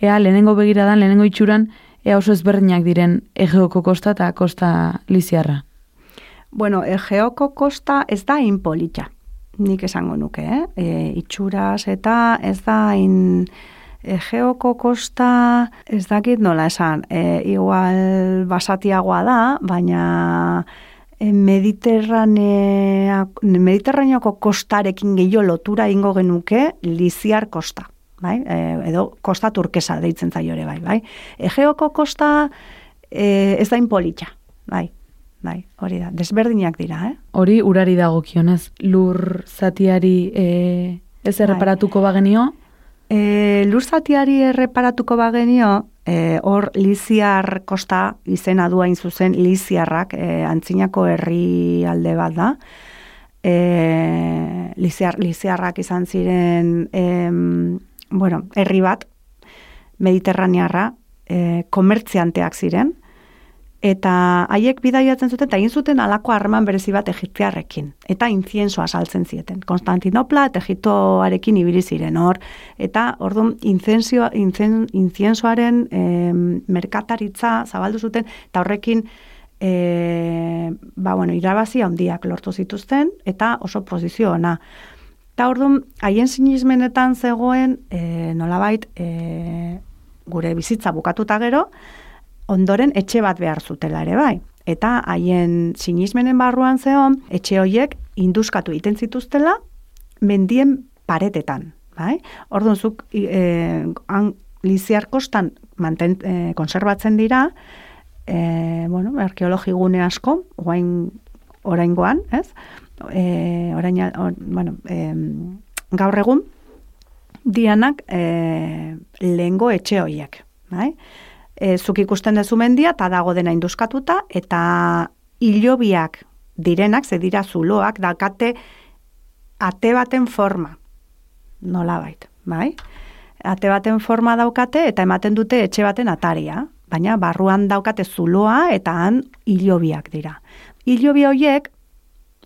ea lehenengo begiradan, lehenengo itxuran, ea oso ezberdinak diren Egeoko kosta eta kosta Liziarra. Bueno, Egeoko kosta ez da inpolitxa, nik esango nuke, eh? E, itxuraz eta ez da in... Egeoko kosta, ez dakit nola esan, e, igual basatiagoa da, baina e, Mediterranea, Mediterraneoko kostarekin gehiago lotura ingo genuke Liziar kosta. Bai? E, edo kosta turkesa deitzen zaio ere bai, bai. Egeoko kosta e, ez da inpolitxa, bai. Bai, hori da. Desberdinak dira, eh? Hori urari dagokionez, lur zatiari e, ez erreparatuko bagenio, E, lurzatiari erreparatuko bagenio, e, hor Liziar kosta izena du hain zuzen Liziarrak, e, antzinako herri alde bat da. E, Liziar, Liziarrak izan ziren, em, bueno, herri bat, mediterranearra, e, komertzianteak ziren, eta haiek bidaiatzen zuten, eta egin zuten alako harreman berezi bat egiptearrekin. Eta inziensoa saltzen zieten. Konstantinopla eta Egiptoarekin ibili ziren hor. Eta orduan inziensoa, inzen, inziensoaren em, merkataritza zabaldu zuten, eta horrekin e, ba, bueno, irabazi handiak lortu zituzten, eta oso posizio ona. Eta orduan, haien sinismenetan zegoen, e, nolabait, e, gure bizitza bukatuta gero, ondoren etxe bat behar zutela ere bai. Eta haien sinismenen barruan zeon, etxe hoiek induzkatu egiten zituztela mendien paretetan. Bai? Orduan zuk e, han, Liziar kostan manten, e, konserbatzen dira, e, bueno, arkeologi gune asko, orain oraingoan, ez? E, orain, or, bueno, e, gaur egun, dianak e, lehengo etxe hoiek. Bai? E, zuk ikusten dezu mendia, eta dago dena induzkatuta, eta hilobiak direnak, ze dira zuloak, dakate ate baten forma, nola bait, bai? Ate baten forma daukate, eta ematen dute etxe baten ataria, baina barruan daukate zuloa, eta han hilobiak dira. Hilobi horiek,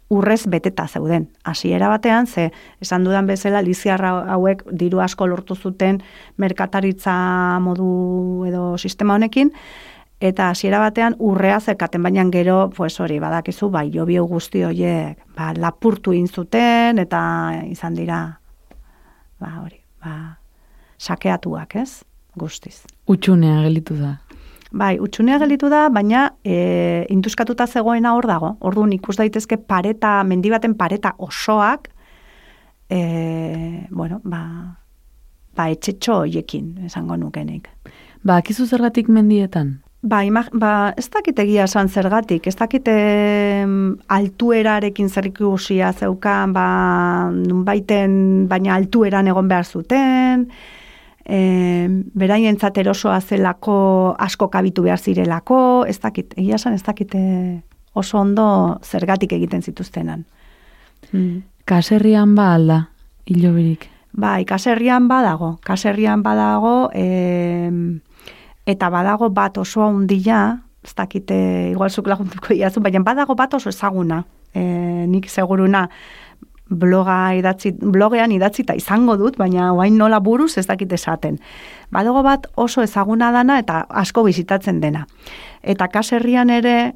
urrez beteta zeuden. Hasiera batean, ze esan dudan bezala, liziarra hauek diru asko lortu zuten merkataritza modu edo sistema honekin, eta hasiera batean urrea zekaten, baina gero, pues hori, badakizu, bai, jobio guzti horiek, ba, lapurtu inzuten, eta izan dira, ba, hori, ba, sakeatuak, ez? Guztiz. Utxunea gelitu da. Bai, utxunea gelitu da, baina e, induzkatuta zegoena hor dago. Orduan ikus daitezke pareta, mendi baten pareta osoak, e, bueno, ba, ba etxetxo hoiekin, esango nukenik. Ba, akizu zergatik mendietan? Ba, ima, ba, ez dakit egia esan zergatik, ez dakit em, altuerarekin zer ikusia zeukan, ba, baiten, baina altueran egon behar zuten, e, beraien erosoa zelako asko kabitu behar zirelako, ez dakit, egia esan ez dakit eh, oso ondo zergatik egiten zituztenan. Mm. Kaserrian ba alda, hilobirik. Bai, kaserrian badago, kaserrian badago, e, eta badago bat oso handia, ez dakite, igual zuk laguntuko iazu, baina badago bat oso ezaguna, e, nik seguruna, bloga idatzi, blogean idatzita izango dut, baina oain nola buruz ez dakit esaten. Badago bat oso ezaguna dana eta asko bizitatzen dena. Eta kaserrian ere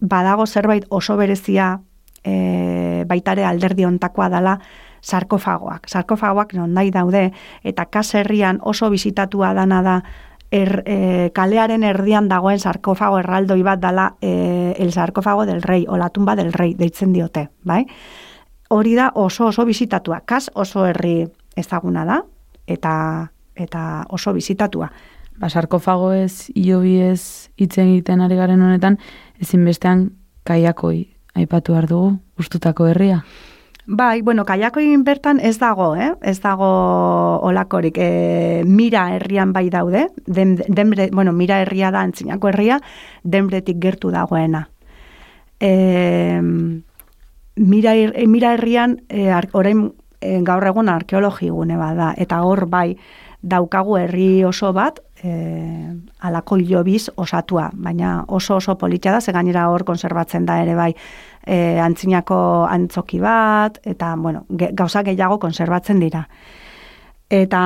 badago zerbait oso berezia e, baitare alderdi ontakoa dala sarkofagoak. Sarkofagoak non nahi daude eta kaserrian oso bizitatua dana da er, e, kalearen erdian dagoen sarkofago erraldoi bat dala e, el sarkofago del rei, o la tumba del rei, deitzen diote, bai? Hori da oso oso bizitatua. Kas oso herri ezaguna da eta eta oso bizitatua. Ba, sarkofago ez, iobi ez, itzen egiten ari garen honetan, ezinbestean kaiakoi aipatu behar dugu, ustutako herria. Bai, bueno, kaiakoin bertan ez dago, eh? ez dago olakorik. E, mira herrian bai daude, den, denbre, bueno, mira herria da antzinako herria, denbretik gertu dagoena. E, mira, eh, mira herrian e, orain e, gaur egun arkeologi gune bada eta hor bai daukagu herri oso bat e, alako hilobiz osatua, baina oso oso politxa da, ze gainera hor konserbatzen da ere bai e, antzinako antzoki bat, eta bueno, ge, gauza gehiago konserbatzen dira. Eta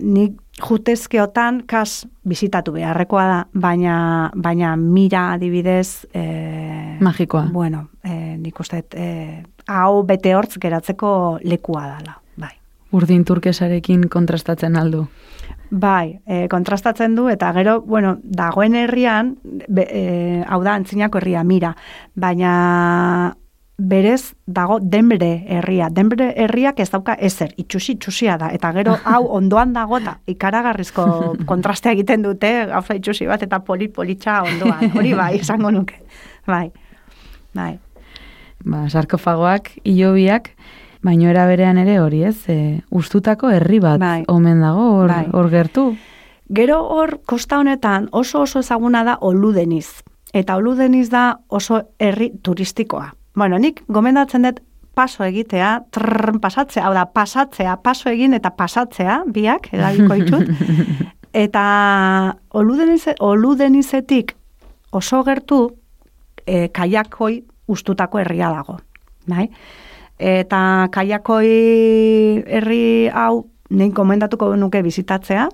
nik jutezkeotan kas bizitatu beharrekoa da, baina, baina mira adibidez... E, Magikoa. Bueno, e, nik uste, e, hau bete hortz geratzeko lekua dala, bai. Urdin turkesarekin kontrastatzen aldu. Bai, e, kontrastatzen du, eta gero, bueno, dagoen herrian, be, e, hau da, antzinako herria, mira, baina berez dago denbre herria. Denbre herriak ez dauka ezer, itxusi, itxusia da. Eta gero hau ondoan dago eta ikaragarrizko kontrastea egiten dute, gauza itxusi bat eta polit-politxa ondoan. Hori bai, esango nuke. Bai, bai. Ba, sarkofagoak, iobiak, baino era berean ere hori ez, e, ustutako herri bat Bai. omen dago, hor, Bai. hor gertu. Gero hor, kosta honetan oso oso ezaguna da oludeniz. Eta oludeniz da oso herri turistikoa. Bueno, nik gomendatzen dut paso egitea, trrr, pasatzea, hau da, pasatzea, paso egin eta pasatzea, biak, erabiko ditut. Eta oludenize, oludenizetik oso gertu e, kaiakoi ustutako herria dago. Bai? Eta kaiakoi herri hau, nik komendatuko nuke bizitatzea,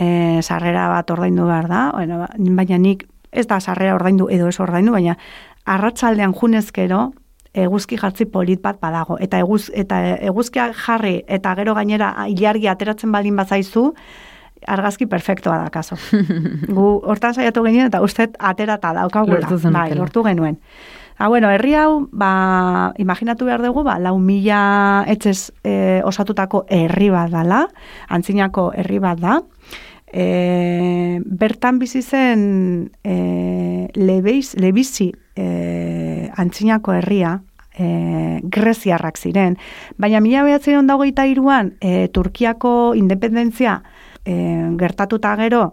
e, sarrera bat ordaindu behar da, bueno, ba- baina nik ez da sarrera ordaindu edo ez ordaindu, baina arratsaldean junezkero eguzki jartzi polit bat badago. Eta, eguz, eta eguzkia jarri eta gero gainera ilargi ateratzen baldin bazaizu, argazki perfektoa da, kaso. Gu hortan saiatu genuen eta uste aterata daukagula. Lortu. Bai, lortu genuen. Ha, bueno, herri hau, ba, imaginatu behar dugu, ba, lau mila etxez e, osatutako herri bat dala, antzinako herri bat da. E, bertan bizi zen e, lebeiz, lebizi e, antzinako herria, e, greziarrak ziren, baina mila behatzen dagoita iruan e, Turkiako independentzia e, gertatuta gero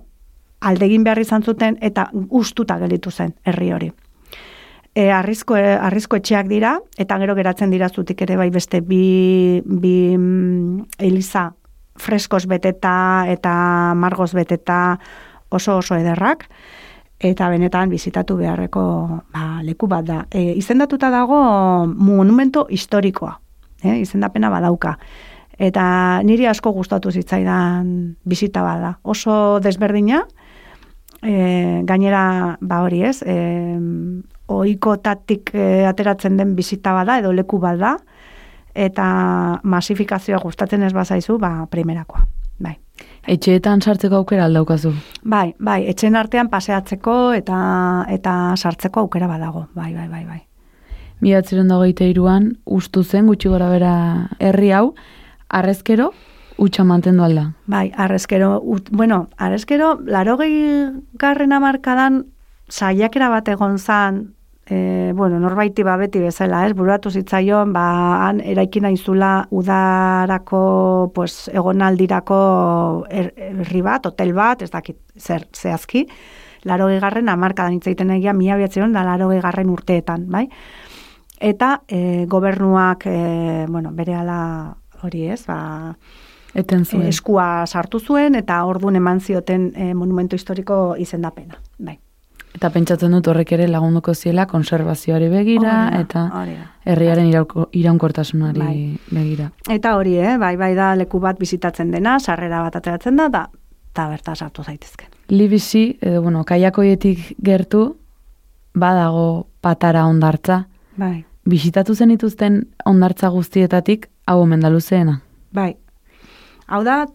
aldegin behar izan zuten eta ustuta gelditu zen herri hori. E, arrizko, arrizko etxeak dira, eta gero geratzen dira zutik ere bai beste bi, bi mm, eliza freskos beteta eta margoz beteta oso oso ederrak, eta benetan bizitatu beharreko ba, leku bat da. E, izendatuta dago monumento historikoa, e, izendapena badauka. Eta niri asko gustatu zitzaidan bizita bada. Oso desberdina, e, gainera ba hori ez, e, oikotatik e, ateratzen den bizita bada edo leku bada, eta masifikazioa gustatzen ez bazaizu, ba, primerakoa. Bai. Etxeetan sartzeko aukera aldaukazu. Bai, bai, etxen artean paseatzeko eta eta sartzeko aukera badago. Bai, bai, bai, bai. Miatzeren dagoita iruan, ustu zen gutxi gora bera herri hau, arrezkero, utxa mantendu alda. Bai, arrezkero, ut, bueno, arrezkero, laro garren amarkadan, saiakera bat egon zan, e, bueno, norbaiti ba beti bezala, ez, buratu zitzaion, ba, han eraikin aizula udarako, pues, egonaldirako er, herri bat, hotel bat, ez dakit, zer, zehazki, laro garren amarkadan itzaiten egia, mila biatzen da laro garren urteetan, bai? Eta e, gobernuak, e, bueno, bere ala hori ez, ba, Eten zuen. eskua sartu zuen, eta orduan eman zioten e, monumento historiko izendapena, bai. Eta pentsatzen dut horrek ere lagunduko ziela konservazioari begira Hori da, eta hori da. herriaren irauko- iraunkortasunari Bai. begira. Eta hori, eh, bai, bai da leku bat bizitatzen dena, sarrera bat ateratzen da, da, eta berta sartu zaitezken. Libisi, edo bueno, kaiakoietik gertu, badago patara ondartza. Bai, Bisitatu zen ituzten ondartza guztietatik, hau omen bai. Hau da,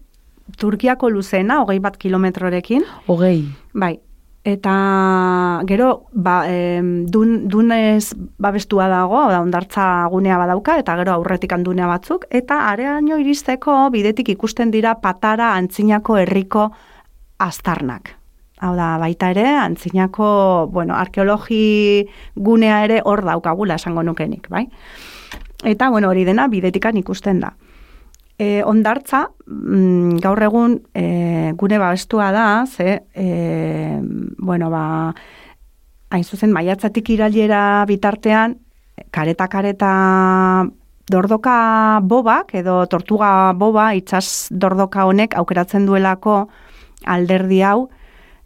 Turkiako luzena, hogei bat kilometrorekin, Hogei. bai. Eta gero, ba, em, dun, dunez babestua dago, da, ondartza gunea badauka, eta gero aurretik andunea batzuk, eta areaino iristeko bidetik ikusten dira patara antzinako herriko aztarnak. Hau da, baita ere, antzinako, bueno, arkeologi gunea ere hor daukagula esango nukenik, bai? Eta, bueno, hori dena bidetikan ikusten da. E, ondartza, mm, gaur egun e, gune babestua da, ze, e, bueno, ba, hain zuzen maiatzatik irailera bitartean, kareta-kareta dordoka bobak, edo tortuga boba, itsas dordoka honek aukeratzen duelako alderdi hau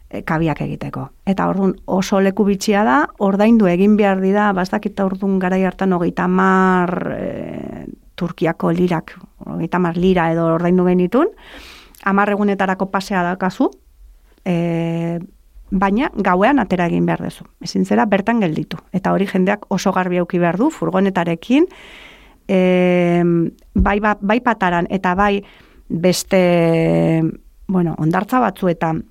e, kabiak egiteko. Eta orduan oso leku bitxia da, ordaindu egin behar dira, bastakita orduan garai hartan hogeita mar e, Turkiako lirak, hogeita mar lira edo ordaindu genitun, hamar egunetarako pasea daukazu, e, baina gauean atera egin behar duzu. Ezin zera bertan gelditu. Eta hori jendeak oso garbi auki behar du, furgonetarekin, e, bai, ba- bai pataran eta bai beste, bueno, ondartza batzuetan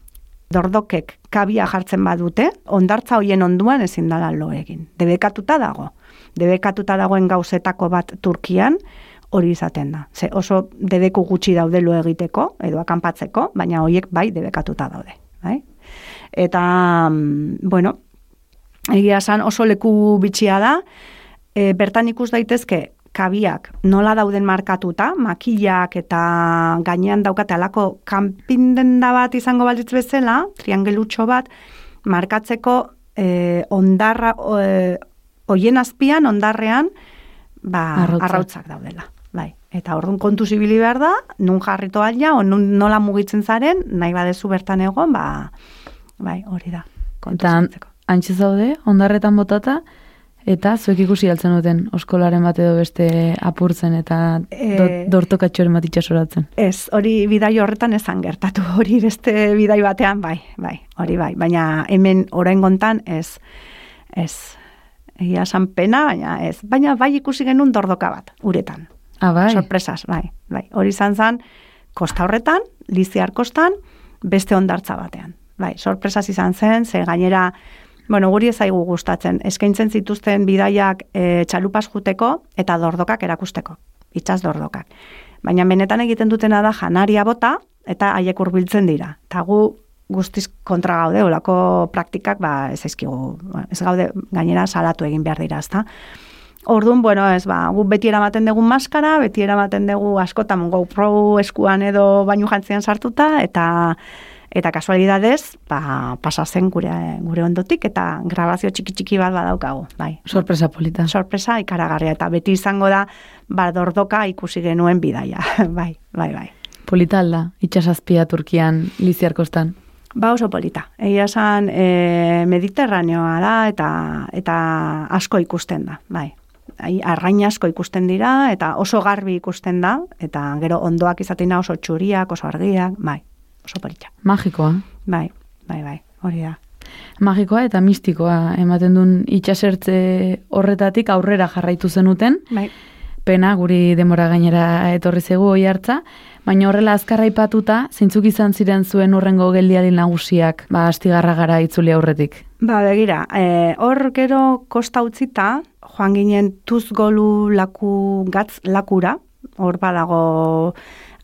dordokek kabia jartzen badute, ondartza hoien onduan ezin dala lo egin. Debekatuta dago. Debekatuta dagoen gauzetako bat Turkian, hori izaten da. Ze oso debeku gutxi daude lo egiteko, edo akanpatzeko, baina horiek bai debekatuta daude. Bai? Eta, mm, bueno, egia esan oso leku bitxia da, e, bertan ikus daitezke kabiak nola dauden markatuta, makillak eta gainean daukate alako kanpindenda bat izango balitz bezala, triangelutxo bat, markatzeko e, ondarra, e, oien azpian, ondarrean, ba, Arrautzak. arrautzak daudela. Bai. Eta orduan kontu zibili behar da, nun jarrito alia, o nun, nola mugitzen zaren, nahi badezu bertan egon, ba, bai, hori da. Kontu Eta antxe zaude, ondarretan botata, eta zuek ikusi altzen duten oskolaren bat edo beste apurtzen eta do, dortokatxoren bat itxasoratzen. Ez, hori bidai horretan ezan gertatu, hori beste bidai batean, bai, bai, hori bai, baina hemen orain gontan ez, ez, egia esan pena, baina ez, baina bai ikusi genuen dordoka bat, uretan, Ah, bai. sorpresas, bai, bai, hori izan zen, kosta horretan, liziar kostan, beste ondartza batean, bai, sorpresas izan zen, ze gainera, bueno, guri ez zaigu gustatzen, eskaintzen zituzten bidaiak e, txalupas juteko eta dordokak erakusteko, itxaz dordokak. Baina benetan egiten dutena da janaria bota eta haiek hurbiltzen dira. Eta gu guztiz kontra gaude, olako praktikak ba, ez ezkigu, ez gaude gainera salatu egin behar dira, ezta? Orduan, bueno, ez ba, gu beti eramaten dugu maskara, beti eramaten dugu askotan GoPro eskuan edo bainu jantzian sartuta, eta Eta kasualidadez, ba, pasa zen gure, gure ondotik, eta grabazio txiki-txiki bat badaukagu, bai. Sorpresa polita. Sorpresa ikaragarria, eta beti izango da, badordoka ikusi genuen bidaia, bai, bai, bai. Polita itxasazpia Turkian, liziarkostan. Ba oso polita. Egia esan e, mediterraneoa da eta eta asko ikusten da, bai. Ai, arrain asko ikusten dira eta oso garbi ikusten da eta gero ondoak izaten da oso txuriak, oso argiak, bai. Oso polita. Magikoa. Bai, bai, bai. Hori da. Magikoa eta mistikoa ematen duen itxasertze horretatik aurrera jarraitu zenuten. Bai. Pena, guri demora gainera etorri zegu oi hartza. Baina horrela azkarra ipatuta, zeintzuk izan ziren zuen urrengo geldialdi nagusiak, ba, astigarra gara itzuli aurretik. Ba, begira, e, hor gero kosta utzita, joan ginen tuzgolu laku, gatz lakura, hor badago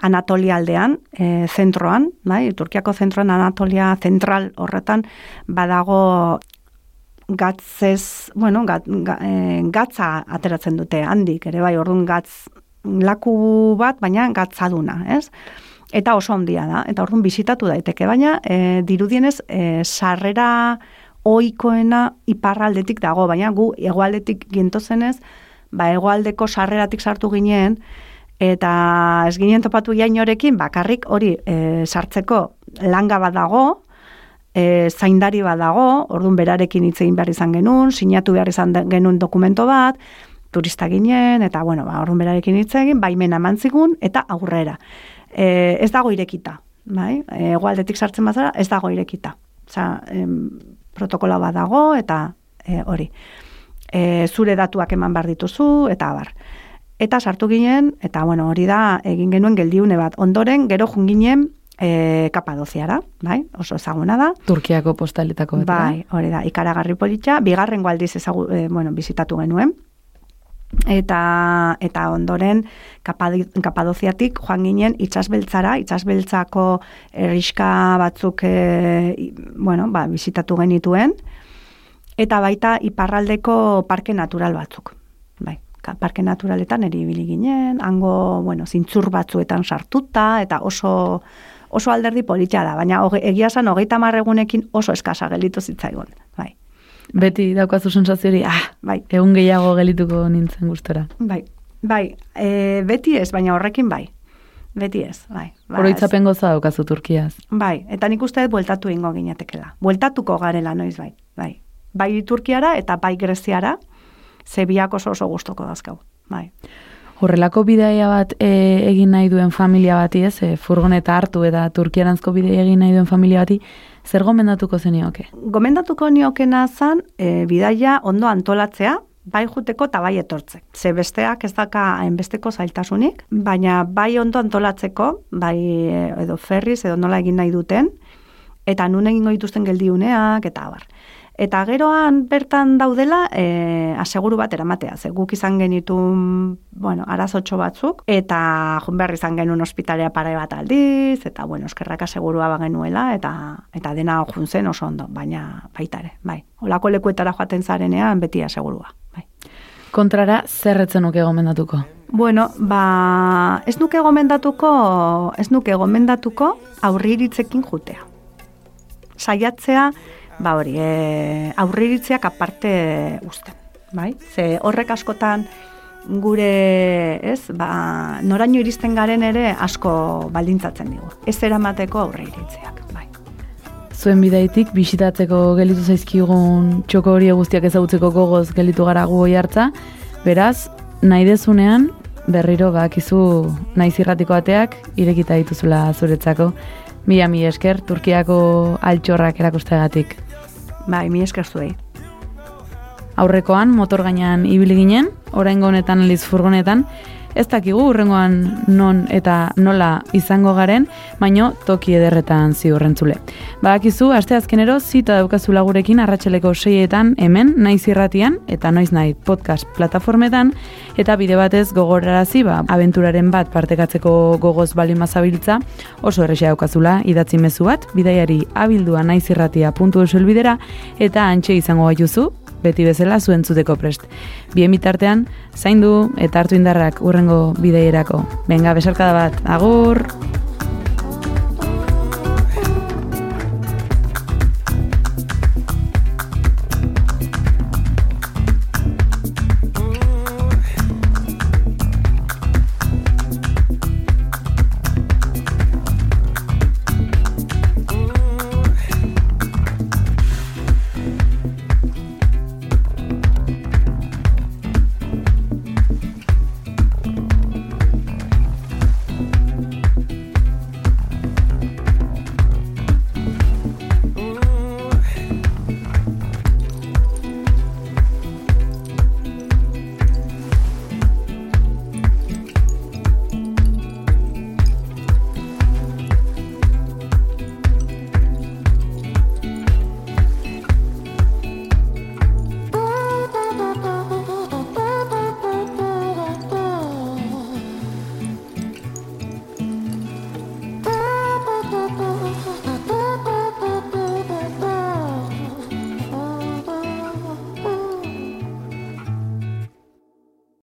Anatolia aldean, e, zentroan, bai, Turkiako zentroan Anatolia zentral horretan, badago gatzez, bueno, gat, ga, e, gatza ateratzen dute handik, ere bai, orduan gatz laku bat, baina gatzaduna, ez? Eta oso handia da, eta orduan bisitatu daiteke, baina e, dirudienez e, sarrera oikoena iparraldetik dago, baina gu hegoaldetik gintozenez, ba hegoaldeko sarreratik sartu ginen, eta ez ginen topatu jainorekin, bakarrik hori e, sartzeko langa bat dago, e, zaindari bat dago, orduan berarekin hitz egin behar izan genuen, sinatu behar izan genuen dokumento bat, turista ginen, eta bueno, ba, orduan berarekin hitz egin, baimena eman zigun, eta aurrera. E, ez dago irekita, bai? E, Egoaldetik sartzen bazara, ez dago irekita. Osa, em, protokola bat dago, eta e, hori. E, zure datuak eman behar dituzu, eta abar. Eta sartu ginen, eta bueno, hori da, egin genuen geldiune bat. Ondoren, gero jun ginen, e, kapadoziara, bai? Oso ezaguna da. Turkiako postaletako bat. Bai, hori da, ikaragarri politxa, bigarren aldiz ezagu, e, bueno, bizitatu genuen. Eta, eta ondoren kapadoziatik joan ginen itxasbeltzara, itxasbeltzako erriska batzuk e, bueno, ba, bizitatu genituen, eta baita iparraldeko parke natural batzuk. Bai, parke naturaletan eri ibili ginen, hango, bueno, zintzur batzuetan sartuta, eta oso oso alderdi politxa da, baina egia esan hogeita marregunekin oso eskasa gelditu zitzaigun. Bai, Beti daukazu sensaziori, ah, bai, egun gehiago gelituko nintzen gustora. bai, bai, e, beti ez, baina horrekin bai. Beti ez, bai. Ba, Oroitzapen goza daukazu Turkiaz. Bai, eta nik uste dut bueltatu ingo ginetekela. Bueltatuko garela noiz bai, bai. Bai Turkiara eta bai Greziara, ze biak oso oso gustoko dazkau. Bai. Horrelako bidaia bat e, egin nahi duen familia bati, ez, e, furgoneta hartu eta Turkiarantzko bidea egin nahi duen familia bati, zer gomendatuko zenioke? Gomendatuko niokena zan, e, bidaia ondo antolatzea, bai juteko eta bai etortze. Ze besteak ez daka hainbesteko zailtasunik, baina bai ondo antolatzeko, bai e, edo ferriz edo nola egin nahi duten, eta nun egingo dituzten geldiuneak, eta abar. Eta geroan bertan daudela, e, aseguru bat eramatea. Ze guk izan genitun, bueno, arazotxo batzuk, eta jun behar izan genuen ospitalea pare bat aldiz, eta, bueno, eskerrak asegurua bagenuela, eta eta dena jun zen oso ondo, baina baita ere, bai. Olako lekuetara joaten zarenean, beti asegurua, bai. Kontrara, zer etzen nuke gomendatuko? Bueno, ba, ez nuke gomendatuko, ez nuke gomendatuko aurriritzekin jutea. Saiatzea, ba hori, e, aurriritzeak aparte uzten, bai? Ze horrek askotan gure, ez, ba, noraino iristen garen ere asko baldintzatzen digu. Ez eramateko aurriritzeak, bai. Zuen bidaitik bisitatzeko gelitu zaizkigun txoko hori guztiak ezagutzeko gogoz gelitu gara gu hartza. Beraz, nahi dezunean, berriro bakizu naiz irratiko ateak irekita dituzula zuretzako. Mila mi esker, Turkiako altxorrak erakustegatik. Bai, mi esker zuei. Aurrekoan, motor gainean ibili ginen, oraingo honetan aliz furgonetan, ez dakigu urrengoan non eta nola izango garen, baino toki ederretan ziurrentzule. Badakizu, aste azkenero zita daukazula gurekin arratsaleko seietan hemen, naiz irratian, eta noiz nahi podcast plataformetan, eta bide batez gogorarazi, ba, abenturaren bat partekatzeko gogoz bali mazabiltza, oso errexea daukazula idatzi mezu bat, bidaiari abildua naizirratia puntu elbidera, eta antxe izango gaituzu, beti bezala zuentzuteko prest. Bien bitartean, zaindu eta hartu indarrak urrengo bideierako. Benga, besarkada bat, agur!